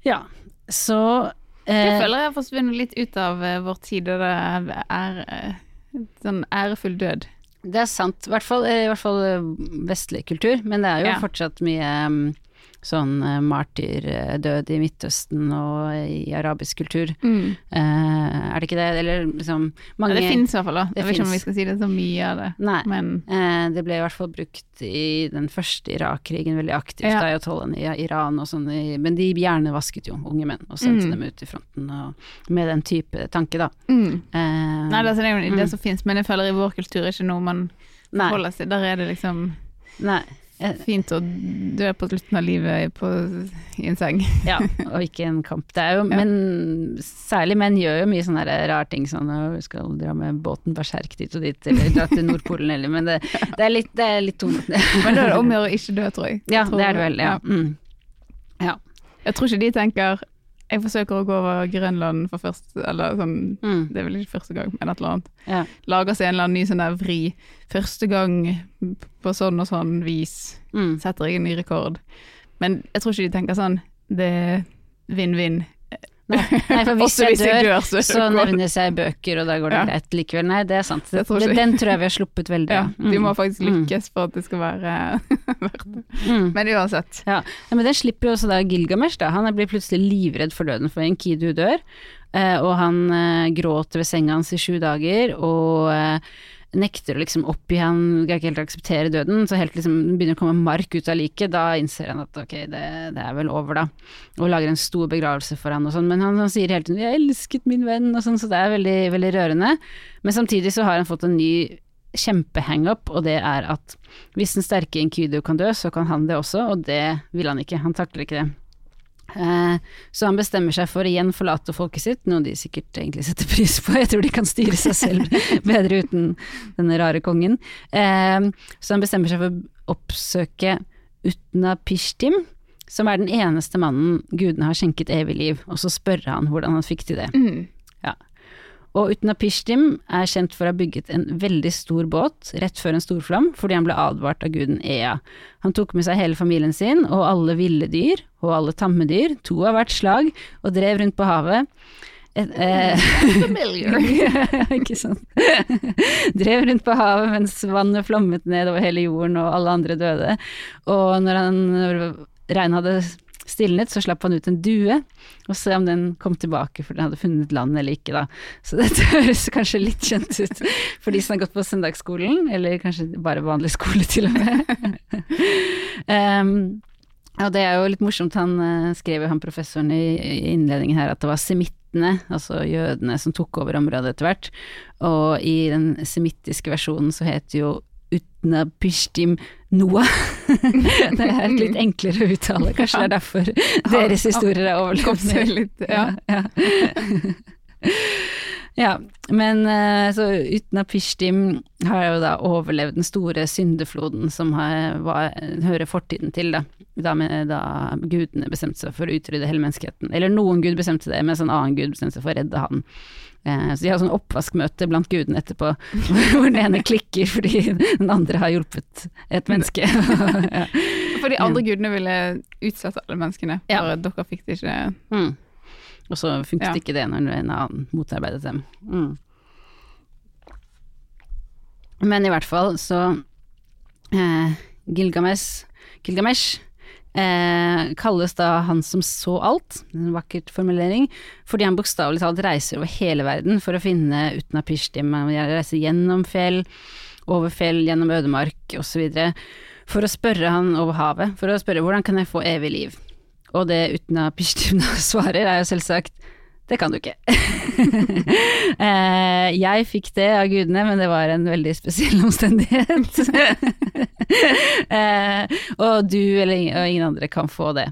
Ja, så Jeg føler jeg har forsvunnet litt ut av vår tid, og det er sånn ærefull død. Det er sant, i hvert fall, i hvert fall vestlig kultur, men det er jo ja. fortsatt mye um, sånn uh, martyrdød i Midtøsten og i arabisk kultur. Mm. Uh, er det ikke det? Eller liksom mange ja, Det finnes i hvert fall, da. Jeg vet ikke om vi skal si det så mye av det. Nei, men uh, det ble i hvert fall brukt i den første Irak-krigen veldig aktivt, ja. ayatollahen i Iran og sånn, men de hjernevasket jo unge menn og sendte mm. dem ut i fronten med den type tanke, da. Mm. Nei, det, er jo det mm. som finnes, men jeg føler i vår kultur er ikke noe man forholder seg Der er det liksom Nei. Fint å dø på slutten av livet på, i en seng. ja, og ikke en kamp. Det er jo, ja. Men særlig menn gjør jo mye sånne rare ting, sånn å skal dra med båten berserk dit og dit, eller dra til Nordpolen eller Men det, det er litt, det er litt tungt. men da er det om å gjøre å ikke dø, tror jeg. Ja, tror, det er det vel. Ja. Mm. ja. Jeg tror ikke de tenker jeg forsøker å gå over Grønland for først Eller sånn mm. Det er vel ikke første gang, men et eller annet. Ja. Lager seg en eller annen ny sånn der vri. Første gang på sånn og sånn vis mm. setter jeg en ny rekord. Men jeg tror ikke de tenker sånn Det er vinn-vinn. Nei, nei, for hvis jeg, dør, dør, så, så nevnes jeg bøker, og da går det ja. greit likevel. Nei, det er sant. Det, tror den tror jeg vi har sluppet veldig. Ja, du må mm. faktisk mm. lykkes for at det skal være verdt det. Mm. Men uansett. Ja. ja. men den slipper jo også da Gilgamesh, da. Han blir plutselig livredd for døden, for en kidu dør. Eh, og han eh, gråter ved senga hans i sju dager, og eh, nekter å liksom oppgi han greier ikke helt akseptere døden, så helt liksom begynner å komme mark ut av liket, da innser han at ok, det, det, er vel over, da. Og lager en stor begravelse for han og sånn, men han, han sier hele tiden 'jeg elsket min venn' og sånn, så det er veldig, veldig rørende. Men samtidig så har han fått en ny kjempehangup, og det er at hvis den sterke Inkydo kan dø, så kan han det også, og det vil han ikke, han takler ikke det. Eh, så han bestemmer seg for å igjen forlate folket sitt, noe de sikkert egentlig setter pris på. Jeg tror de kan styre seg selv bedre uten denne rare kongen. Eh, så han bestemmer seg for å oppsøke Utna Pishtim, som er den eneste mannen gudene har skjenket evig liv, og så spørre han hvordan han fikk til det. Mm. Og Utnapishtim er kjent for å ha bygget en veldig stor båt rett før en storflom, fordi han ble advart av guden Ea. Han tok med seg hele familien sin og alle ville dyr og alle tamme dyr, to av hvert slag, og drev rundt på havet. Et, eh, ikke sant. drev rundt på havet mens vannet flommet ned over hele jorden og alle andre døde. Og når, han, regnet hadde stilnet, så slapp han ut en due, og se om den kom tilbake for den hadde funnet land eller ikke, da. Så dette høres kanskje litt kjent ut for de som har gått på søndagsskolen, eller kanskje bare vanlig skole til og med. um, og det er jo litt morsomt, han uh, skrev jo han professoren i, innledningen her at det var semittene, altså jødene, som tok over området etter hvert. Og i den semittiske versjonen så het jo Utna Pishtim Noah. det er et litt enklere å uttale, kanskje det er derfor deres historier er overlevd. Ja. Ja, ja. men eh, så Utna Pishtim har jo da overlevd den store syndefloden som har, var, hører fortiden til, da. Da, da gudene bestemte seg for å utrydde hele menneskeheten. Eller noen gud bestemte det, mens en annen gud bestemte seg for å redde han. Eh, så de har sånn oppvaskmøte blant gudene etterpå, hvor den ene klikker fordi den andre har hjulpet et menneske. ja. For de andre gudene ville utsette alle menneskene, for ja. dere fikk det ikke mm. Og så funket Ja. ikke det når en annen motarbeidet dem. Mm. Men i hvert fall så eh, Gilgamesh, Gilgamesh eh, kalles da han som så alt, en vakkert formulering, fordi han bokstavelig talt reiser over hele verden for å finne Utnapishtim. Han reiser gjennom fjell, over fjell, gjennom ødemark osv. For å spørre han over havet, for å spørre hvordan kan jeg få evig liv? Og det Utnapishtim da svarer er jo selvsagt det kan du ikke. eh, jeg fikk det av gudene, men det var en veldig spesiell omstendighet. eh, og du eller ingen andre kan få det.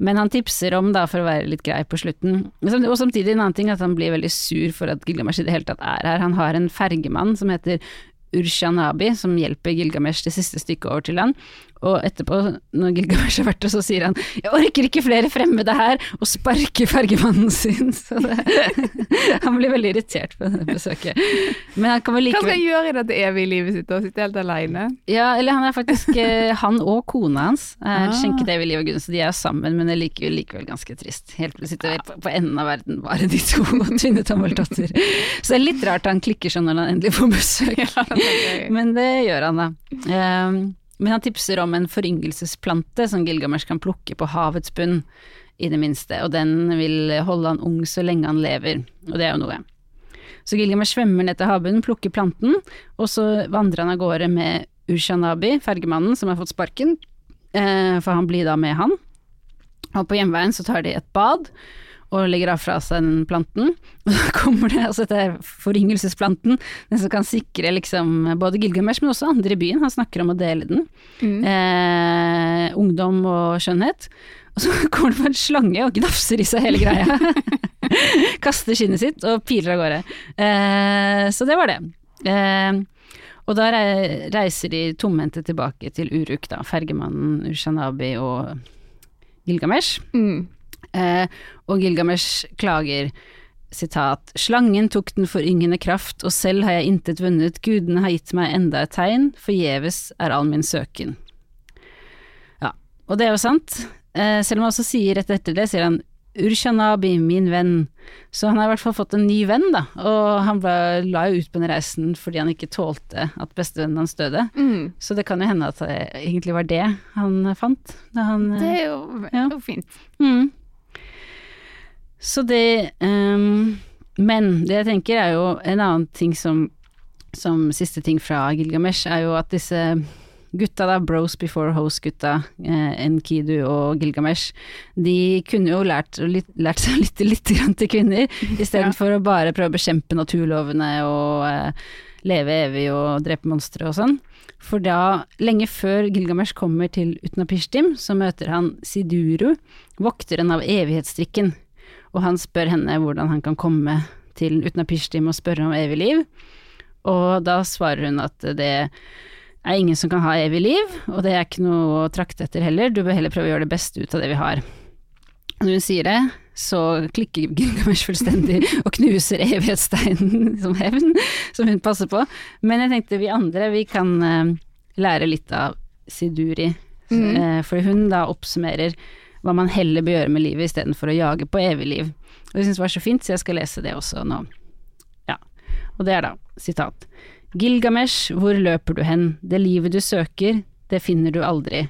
Men han tipser om, da, for å være litt grei på slutten, og samtidig en annen ting, at han blir veldig sur for at Gilgamesh i det hele tatt er her. Han har en fergemann som heter Urshanabi, som hjelper Gilgamesh det siste stykket over til han. Og etterpå, når Gilgamesh har vært der, så sier han 'jeg orker ikke flere fremmede her', og sparker fargemannen sin. Så det, han blir veldig irritert på det besøket. Men han kan vel Hva skal han gjøre i dette evige livet sitt og sitte helt alene? Ja, eller han er faktisk eh, Han og kona hans er Ah. skjenket evig liv og gunst, så de er jo sammen, men det er likevel, likevel ganske trist. Helt til å sitte på, på enden av verden, bare de to, og Tvinne Tommeltotter. Så det er litt rart han klikker sånn når han endelig får besøk. Men det gjør han da. Ehm, men han tipser om en foryngelsesplante som Gilgamesh kan plukke på havets bunn, i det minste, og den vil holde han ung så lenge han lever, og det er jo noe. Så Gilgamesh svømmer ned til havbunnen, plukker planten, og så vandrer han av gårde med Ushanabi, fergemannen som har fått sparken, eh, for han blir da med han. Og på hjemveien så tar de et bad, og legger av fra seg den planten. Og så kommer det, altså dette foryngelsesplanten, den som kan sikre liksom både Gilgamesh, men også andre i byen. Han snakker om å dele den. Mm. Eh, ungdom og skjønnhet. Og så kommer det på en slange og gnafser i seg hele greia. Kaster skinnet sitt og piler av gårde. Eh, så det var det. Eh, og da reiser de tomhendte tilbake til Uruk, da. Fergemannen Ushanabi og Gilgamesh. Mm. Eh, og Gilgamesh klager sitat Slangen tok den foryngende kraft, og selv har jeg intet vunnet, gudene har gitt meg enda et tegn, forgjeves er all min søken. Ja, og det er jo sant. Eh, selv om han også sier rett etter det, sier han Urshanabi, min venn. Så han har i hvert fall fått en ny venn, da, og han ble, la jo ut på den reisen fordi han ikke tålte at bestevennen hans døde. Mm. Så det kan jo hende at det egentlig var det han fant. Da han, Det er jo, Ja. fint. Mm. Så det um, Men det jeg tenker er jo en annen ting som Som siste ting fra Gilgamesh, er jo at disse gutta, da, Bros Before Host-gutta, eh, Enkidu og Gilgamesh, de kunne jo lært, lært seg å lytte litt grann til kvinner, istedenfor for å bare prøve å bekjempe naturlovene og eh, leve evig og drepe monstre og sånn. For da, lenge før Gilgamesh kommer til Utnapishtim, så møter han Siduru, vokteren av evighetsstrikken, og han spør henne hvordan han kan komme til Utnapishtim og spørre om evig liv. Og da svarer hun at det er ingen som kan ha evig liv, og det er ikke noe å trakte etter heller, du bør heller prøve å gjøre det beste ut av det vi har. Når hun sier det, så klikker Gilgamesh fullstendig og knuser evighetssteinen som hevn, som hun passer på. Men jeg tenkte vi andre, vi kan eh, lære litt av Siduri, Mhm. eh, for hun da oppsummerer hva man heller bør gjøre med livet istedenfor å jage på evig liv. Og jeg syns det var så fint, så jeg skal lese det også nå. Ja, og det er da, sitat. Gilgamesh, hvor løper du hen, det livet du søker, det finner du aldri.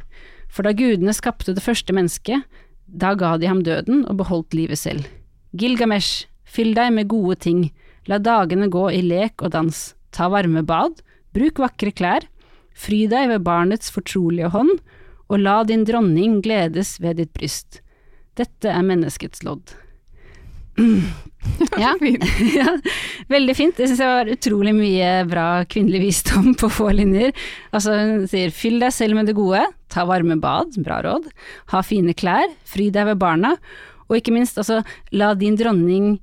For da gudene skapte det første mennesket, da ga de ham døden og beholdt livet selv. Gilgamesh, fyll deg med gode ting, la dagene gå i lek og dans, ta varme bad, bruk vakre klær, fry deg ved barnets fortrolige hånd, og la din dronning gledes ved ditt bryst. Dette er menneskets lodd. Ja. Ja, veldig fint. Det syns jeg var utrolig mye bra kvinnelig visdom på få linjer. Altså hun sier fyll deg selv med det gode, ta varme bad, bra råd, ha fine klær, fry deg ved barna, og ikke minst altså la din dronning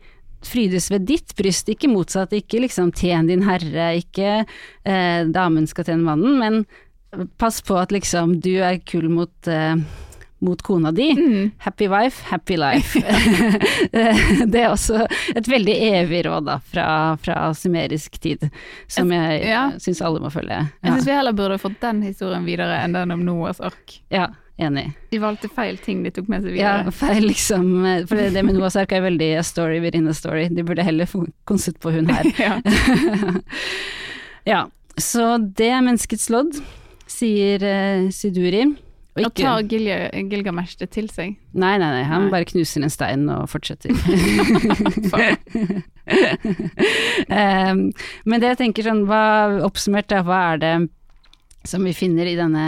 frydes ved ditt bryst, ikke motsatt, ikke liksom tjen din herre, ikke eh, damen skal tjene mannen, men pass på at liksom du er kul mot uh, mot kona di. Mm. Happy wife, happy life. det er også et veldig evig råd da, fra, fra sumerisk tid, som jeg Ja. syns alle må følge. Jeg Ja, syns vi heller burde fått den historien videre enn den om Noahs ark. ja enig. De valgte feil ting de tok med seg videre. Ja, feil liksom, for det, det med Noahs ark er veldig story within a story, de burde heller konset på hun her. Ja. ja, så det er menneskets lodd, sier uh, Siduri. Og Og ta tar Gilgamesh det til seg. Nei, nei, nei, han Nei. bare knuser en stein og fortsetter. Um, men det jeg tenker sånn, hva, oppsummert da, hva er det som vi finner i denne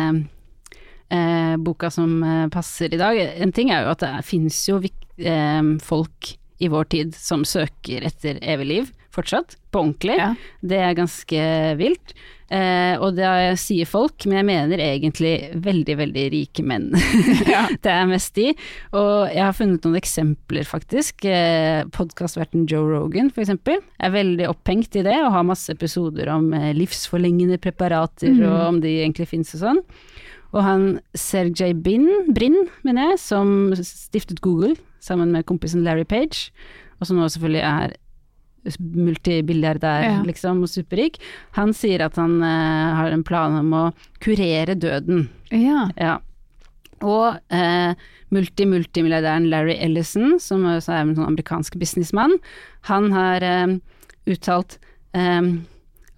uh, boka som uh, passer i dag? En ting er jo at det finnes jo eh, folk i vår tid som søker etter evig liv, fortsatt, på ordentlig. Ja. Det er ganske vilt. Eh, og det sier folk, men jeg mener egentlig veldig, veldig rike menn. Ja. det er mest de. Og jeg har funnet noen eksempler, faktisk. Eh, Podkastverten Joe Rogan, eksempel, er veldig opphengt i det, og har masse episoder om eh, livsforlengende preparater, Mm. og om de egentlig fins og sånn. Og han Sergej Brin, Brin, mener jeg, som stiftet Google sammen med kompisen Larry Page, og som nå selvfølgelig er multibilliardær, Ja. liksom, og superrik. Han sier at han eh, har en plan om å kurere døden. ja. Ja. Og eh, multi-multimilliardæren Larry Ellison, som også er en sånn amerikansk businessmann, han har eh, uttalt eh,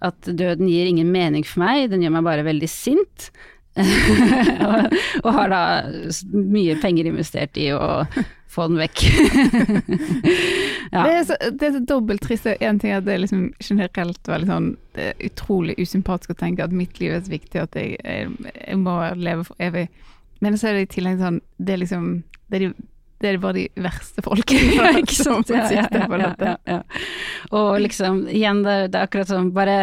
at døden gir ingen mening for meg, den gjør meg bare veldig sint. og, og har da mye penger investert i å få den vekk. ja. Det, er så, det er så dobbelt trist. En ting er at det er liksom generelt veldig sånn utrolig usympatisk å tenke at mitt liv er så viktig at jeg, jeg, jeg må leve for evig. Men så er det i tillegg sånn Det er liksom Det er, de, det er bare de verste folkene ikke som sant? Ja, ja, sitter på ja, dette. ja, ja. Og liksom, igjen, det, det er akkurat sånn, bare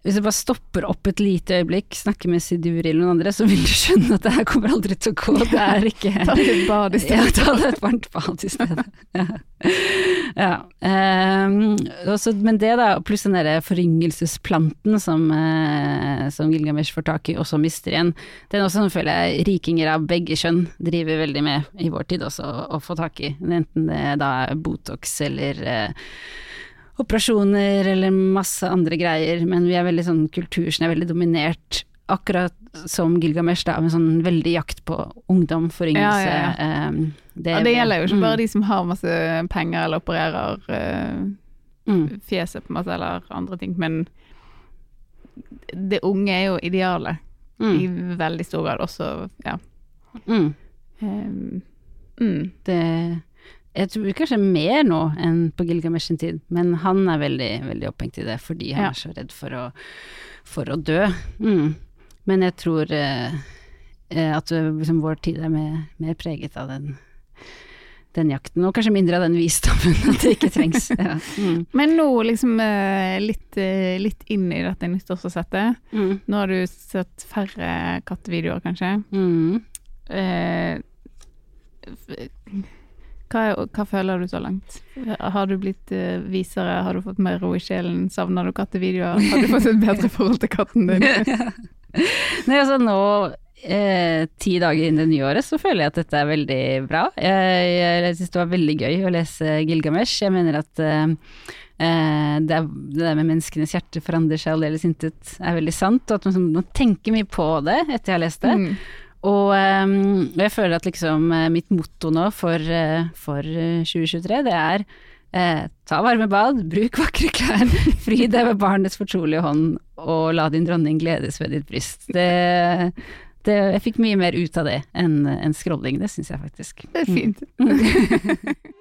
hvis du bare stopper opp et lite øyeblikk, snakker med Siduri eller noen andre, så vil du skjønne at det her kommer aldri til å gå. Det er ikke Ta deg et bad i stedet. Ja, ta deg et varmt bad i stedet. Ja. ja. Um, også, men det da, pluss den derre foryngelsesplanten som, uh, som Gilgamesh får tak i, og så mister igjen, den også føler jeg rikinger av begge kjønn driver veldig med i vår tid også, å, få tak i. Enten det da er Botox eller eh, operasjoner eller masse andre greier, men vi er veldig sånn kultur som er veldig dominert, akkurat som Gilgamesh, da, med sånn veldig jakt på ungdom, foryngelse. Ja, ja, Ja, det gjelder jo ikke mm, bare de som har masse penger eller opererer uh, mm, fjeset på masse eller andre ting, men det unge er jo idealet mm, i veldig stor grad også, ja. mm. Um, mm. Det Jeg tror kanskje mer nå enn på Gilgamesh sin tid, men han er veldig, veldig opphengt i det fordi han Ja. er så redd for å, for å dø. Mm. Men jeg tror eh, eh, at eh, liksom, vår tid er mer, mer preget av den, den jakten, og kanskje mindre av den visdommen at det ikke trengs. Ja. Mm. Men nå liksom eh, litt, litt inn i dette nyttårsforsettet. Mm. Nå har du sett færre kattevideoer, kanskje. Mm. Eh, hva, er- hva føler du så langt? Har du blitt eh, visere? Har du fått mer ro i sjelen? Savner du kattevideoer? Har du fått et bedre forhold til katten din? Nei, altså nå, eh, ti dager inn i det nye året, så føler jeg at dette er veldig bra. Jeg, jeg, jeg syns det var veldig gøy å lese Gilgamesh. Jeg mener at eh, eh, det, er, det der med menneskenes hjerte forandrer seg aldeles intet, er veldig sant. Og at man, man tenker mye på det etter jeg har lest det. Mm. Og, eh, jeg føler at liksom eh, mitt motto nå for, eh, for eh, 2023, det er eh, ta varme bad, bruk vakre klær, fry deg ved barnets fortrolige hånd, og la din dronning gledes ved ditt bryst. Det, det, jeg fikk mye mer ut av det enn en scrolling, det syns jeg faktisk. Det er fint.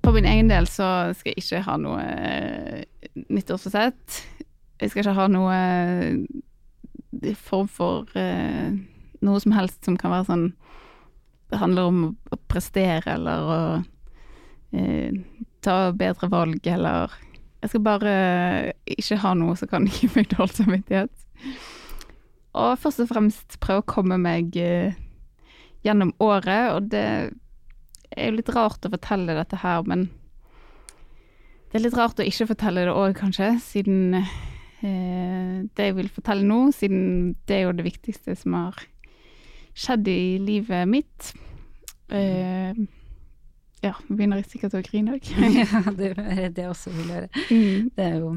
For min egen del så skal jeg ikke ha noe eh, nyttårsforsett. Jeg skal ikke ha noe eh, form for eh, noe som helst som kan være sånn Det handler om å prestere eller å eh, ta bedre valg eller Jeg skal bare ikke ha noe som kan gi meg dårlig samvittighet. Og først og fremst prøve å komme meg eh, gjennom året, og det er jo litt rart å fortelle dette her, men det er litt rart å ikke fortelle det òg, kanskje, siden eh, det jeg vil fortelle nå, siden det er jo det viktigste som har skjedd i livet mitt. Eh, ja, nå begynner jeg sikkert å grine òg. ja, det er det jeg også vil gjøre. mm. Det er jo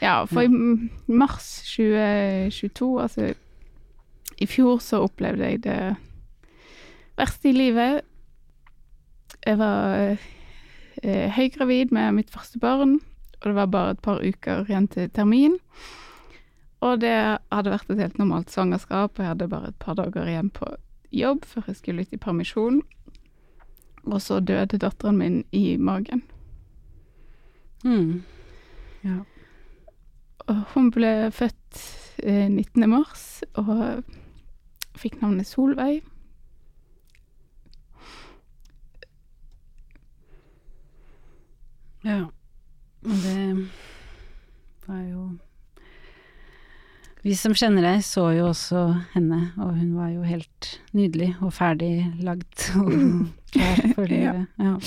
Ja, for i mars 2022, altså i fjor, så opplevde jeg det verste i livet. Jeg var eh, høygravid med mitt første barn, og det var bare et par uker igjen til termin. Og det hadde vært et helt normalt svangerskap, og jeg hadde bare et par dager igjen på jobb før jeg skulle ut i permisjon. Og så døde datteren min i magen. mm. Ja. Og hun ble født eh, 19. mars og fikk navnet Solveig. Ja. Og det var jo Vi som kjenner deg, så jo også henne, og hun var jo helt nydelig og ferdig lagd og klar for Ja. livet. Ja.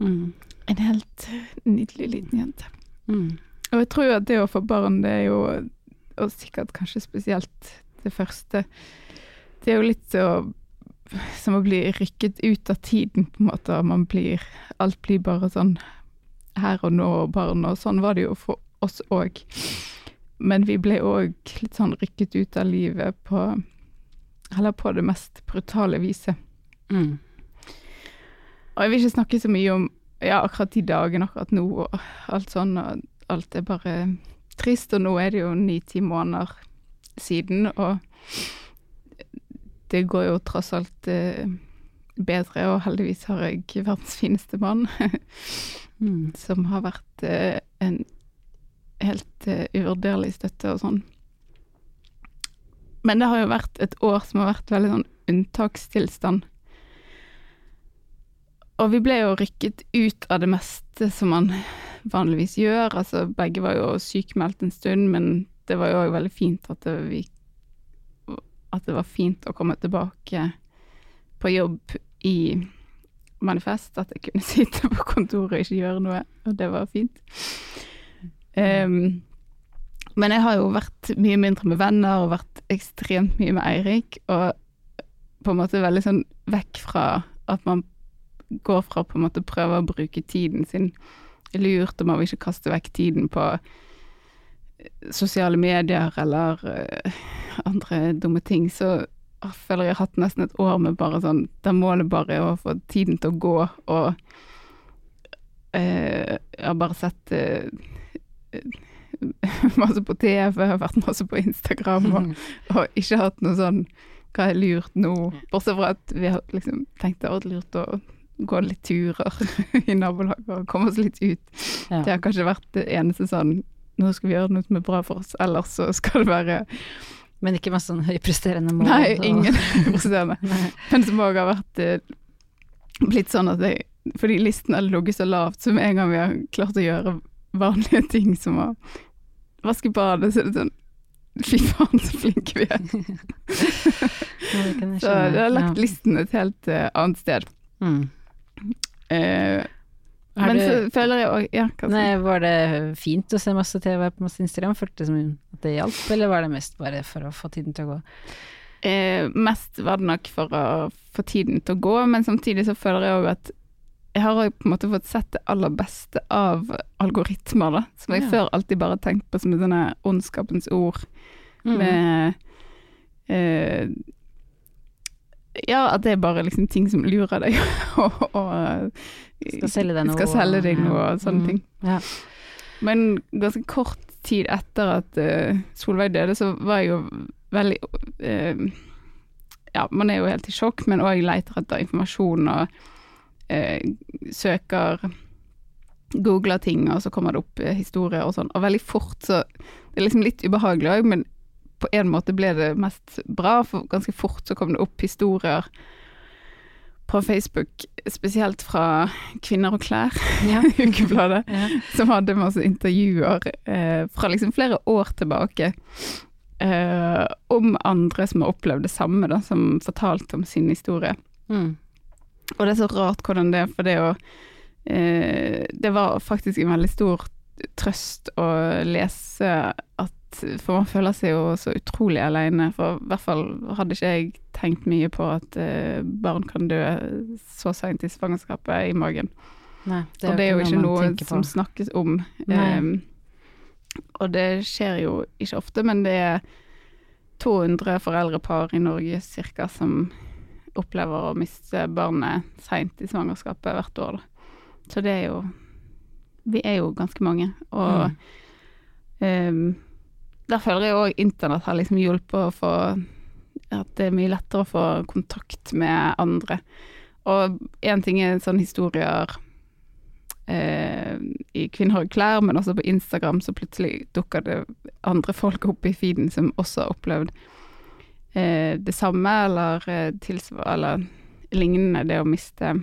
Mm. En helt nydelig liten jente. Mm. Og jeg tror jo at det å få barn, det er jo, og sikkert kanskje spesielt det første, det er jo litt så som å bli rykket ut av tiden, på en måte. Man blir Alt blir bare sånn her og nå og barn, og sånn var det jo for oss òg. Men vi ble òg litt sånn rykket ut av livet på Eller på det mest brutale viset. Mm. Og jeg vil ikke snakke så mye om ja, akkurat de dagene akkurat nå og alt sånn, og alt er bare trist. Og nå er det jo ni-ti måneder siden, og det går jo tross alt eh, bedre, og heldigvis har jeg verdens fineste mann, Mm. som har vært eh, en helt eh, uvurderlig støtte og sånn. Men det har jo vært et år som har vært veldig sånn unntakstilstand. Og vi ble jo rykket ut av det meste som man vanligvis gjør. Altså, begge var jo sykemeldt en stund, men det var jo òg veldig fint at det, vi, at det var fint å komme tilbake på jobb i manifest. At jeg kunne sitte på kontoret og ikke gjøre noe, og det var fint. Um, men jeg har jo vært mye mindre med venner og vært ekstremt mye med Eirik, og på en måte veldig sånn vekk fra at man går fra på en måte prøve å bruke tiden sin lurt, og man vil ikke kaste vekk tiden på eh, sosiale medier eller eh, andre dumme ting, så jeg føler jeg har hatt nesten et år med bare sånn Der målet bare er å få tiden til å gå, og eh, jeg har bare sett eh, masse på TV, jeg har vært masse på Instagram, og, og ikke hatt noe sånn hva er lurt nå? Bortsett fra at vi har liksom tenkt det var lurt å gå litt turer i nabolaget og komme oss litt ut. Ja. Det har kanskje vært det eneste sånn Nå skal vi gjøre noe som er bra for oss, ellers så skal det være Men ikke med sånn høypresterende mål. Nei, ingen høypresterende. Men som òg har vært eh, blitt sånn at jeg Fordi listen har ligget så lavt, så med en gang vi har klart å gjøre vanlige ting som å vaske badet, så er det sånn Fy faen, så flinke vi er. Så det har lagt listen et helt uh, annet sted. Mm. Har men du- føler jeg òg Ja, Nei, var det fint å se masse TV på masse Instagram? Følte det som at det hjalp, eller var det mest bare for å få tiden til å gå? Eh, mest var det nok for å få tiden til å gå, men samtidig så føler jeg òg at jeg har på en måte fått sett det aller beste av algoritmer, da. Som jeg Ja. før alltid bare tenkte på som sånne ondskapens ord Mm. med eh, Ja, at det er bare liksom ting som lurer deg, og, og Skal selge deg noe. skal selge deg noe og sånne Mm. ting. Ja. Men ganske kort tid etter at uh, Solveig døde, så var jeg jo veldig uh, Ja, man er jo helt i sjokk, men òg leter etter informasjon og uh, søker Googler ting, og så kommer det opp eh, historier og sånn. Og veldig fort, så Det er liksom litt ubehagelig òg, men på en måte ble det mest bra, for ganske fort så kom det opp historier på Facebook, spesielt fra Kvinner og klær, Ja. ukebladet Ja. som hadde masse intervjuer eh, fra liksom flere år tilbake eh, om andre som har opplevd det samme, da, som fortalte om sin historie. Mm. Og det er så rart hvordan det er, for det å eh, Det var faktisk en veldig stor trøst å lese at For man føler seg jo så utrolig alene. For i hvert fall hadde ikke jeg tenkt mye på at eh, barn kan dø så seint i svangerskapet i magen. Nei, og det er jo ikke noe som snakkes om. Ehm, og det skjer jo ikke ofte, men det er 200 foreldrepar i Norge cirka som opplever å miste barnet seint i svangerskapet hvert år. Så det er jo Vi er jo ganske mange. Og Mm. ehm, der føler jeg òg internett har liksom hjulpet å få At det er mye lettere å få kontakt med andre. Og én ting er sånne historier eh, i Kvinner og klær, men også på Instagram så plutselig dukker det andre folk opp i feeden som også har opplevd eh, det samme, eller, eh, eller lignende, det å miste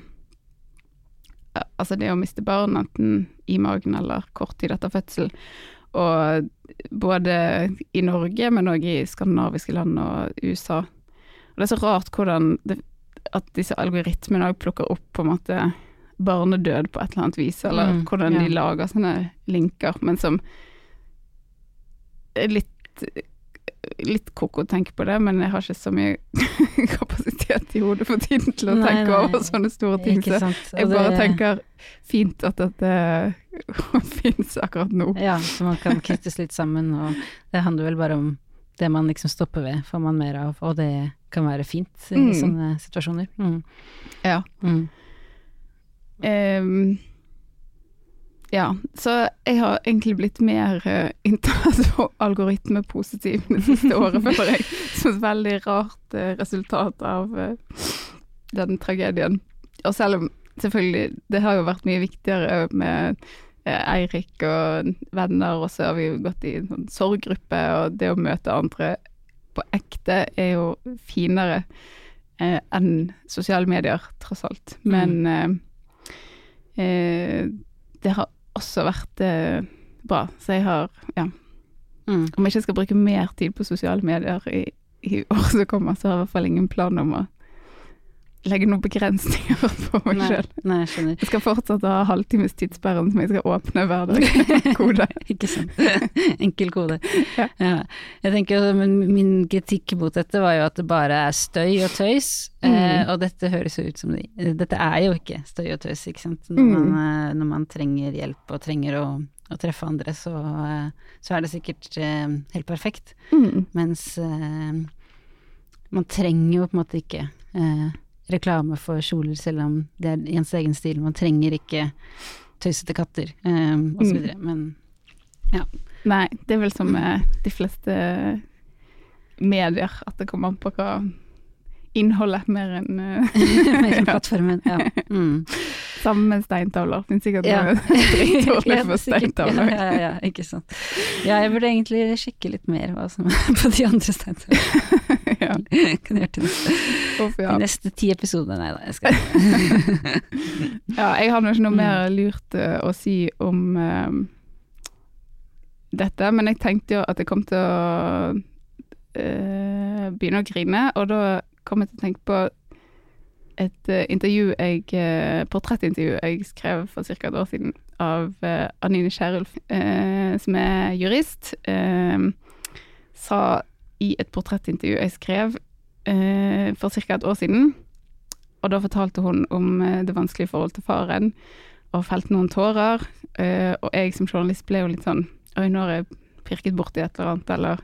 Altså det å miste barn, enten i magen eller kort tid etter fødsel. Og både i Norge, men òg i skandinaviske land og USA. Og det er så rart hvordan det, at disse algoritmene òg plukker opp på en måte barnedød på et eller annet vis, eller Mm, hvordan ja. de lager sånne linker, men som er litt Litt koko å tenke på det, men jeg har ikke så mye kapasitet i hodet for tiden til å Nei, tenke nei, over sånne store ting. Så jeg bare det- tenker fint at dette fins akkurat nå. Ja, så man kan knyttes litt sammen, og det handler vel bare om det man liksom stopper ved, får man mer av, og det kan være fint i Mm. sånne situasjoner. Mm. Ja. Mm. Ehm, ja, så jeg har egentlig blitt mer uh, internett- og algoritmepositiv det siste året, føler jeg. Som et veldig rart uh, resultat av uh, den tragedien. Og selv om selvfølgelig det har jo vært mye viktigere med eh, Eirik og venner, og så har vi jo gått i en sånn sorggruppe, og det å møte andre på ekte er jo finere eh, enn sosiale medier, tross alt. Men eh, eh, det har også vært eh, bra, så jeg har, ja Mm. Om jeg ikke skal bruke mer tid på sosiale medier i, i år som kommer, så har jeg i hvert fall ingen plan om å legge noen begrensninger på meg sjøl. jeg. Jeg skal fortsatt ha halvtimes tidssperren som jeg skal åpne hver dag. Kode. Ikke sant. Enkel kode. Ja. Ja. Jeg tenker Min kritikk mot dette var jo at det bare er støy og tøys, eh, Mm. og dette høres jo ut som det Dette er jo ikke støy og tøys, ikke sant. Når, Mm. man, eh, når man trenger hjelp og trenger å, å treffe andre, så, eh, så er det sikkert eh, helt perfekt. Mm. Mens eh, man trenger jo på en måte ikke eh, reklame for kjoler, selv om det er ens egen stil. Man trenger ikke tøysete katter, eh, og så Mm. videre. ja. Nei, det er vel som med de fleste medier, at det kommer an på hva innholdet mer enn eh, Mer enn plattformen, ja. Mm. Sammen med steintavler. Finnes sikkert Ja. dritdårlig for steintavler. Ja, ja, ja, ikke sant. Ja, jeg burde egentlig sjekke litt mer hva som er på de andre steintavlene. ja. Kan gjøre til Uff, de ja. neste ti episodene. Nei da, jeg skal ja, jeg har nå ikke noe Mm. mer lurt eh, å si om uh, dette, men jeg tenkte jo at jeg kom til å uh, begynne å grine, og da kom jeg til å tenke på et intervju jeg, portrettintervju jeg skrev for ca. et år siden av Anine Kierulf, som er jurist, sa i et portrettintervju jeg skrev eh, for ca. et år siden, og da fortalte hun om eh, det vanskelige forholdet til faren, og felte noen tårer, eh, og jeg som journalist ble jo litt sånn Oi, nå har jeg pirket borti et eller annet, eller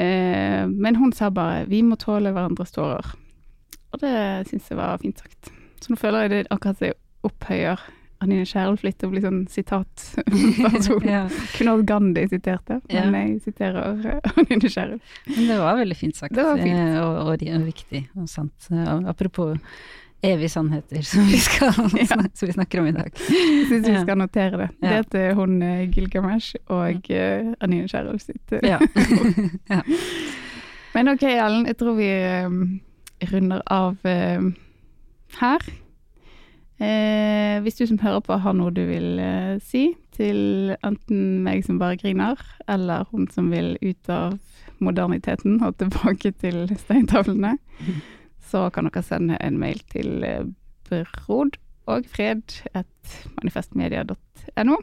eh, Men hun sa bare 'vi må tåle hverandres tårer'. Og det syns jeg var fint sagt. Så nå føler jeg det akkurat som jeg opphøyer Anine Kierulf litt og bli sånn sitatperson. ja. Kunne også Gandhi siterte, men Ja. jeg siterer eh, Anine Kierulf. Men det var veldig fint sagt. Var fint. eh, Og, og, og viktig og sant. Apropos evige sannheter som vi, skal, Ja. som vi snakker om i dag. Jeg syns vi skal notere det. Det heter hun eh, Gilgamesh og eh, Anine Kierulf sitt. eh, Ja. ja. Men ok, Ellen, jeg tror vi um, runder av um, her. Eh, hvis du som hører på har noe du vil eh, si til enten meg som bare griner, eller hun som vil ut av moderniteten og tilbake til steintavlene, så kan dere sende en mail til eh, brod og fred manifestmedia.no.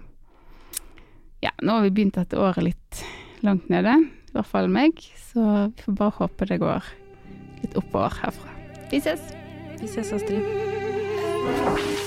ja, nå har vi begynt dette året litt langt nede. I hvert fall meg. Så vi får bare håpe det går litt oppover herfra. Vi ses! Vi ses, Astrid. Thank you.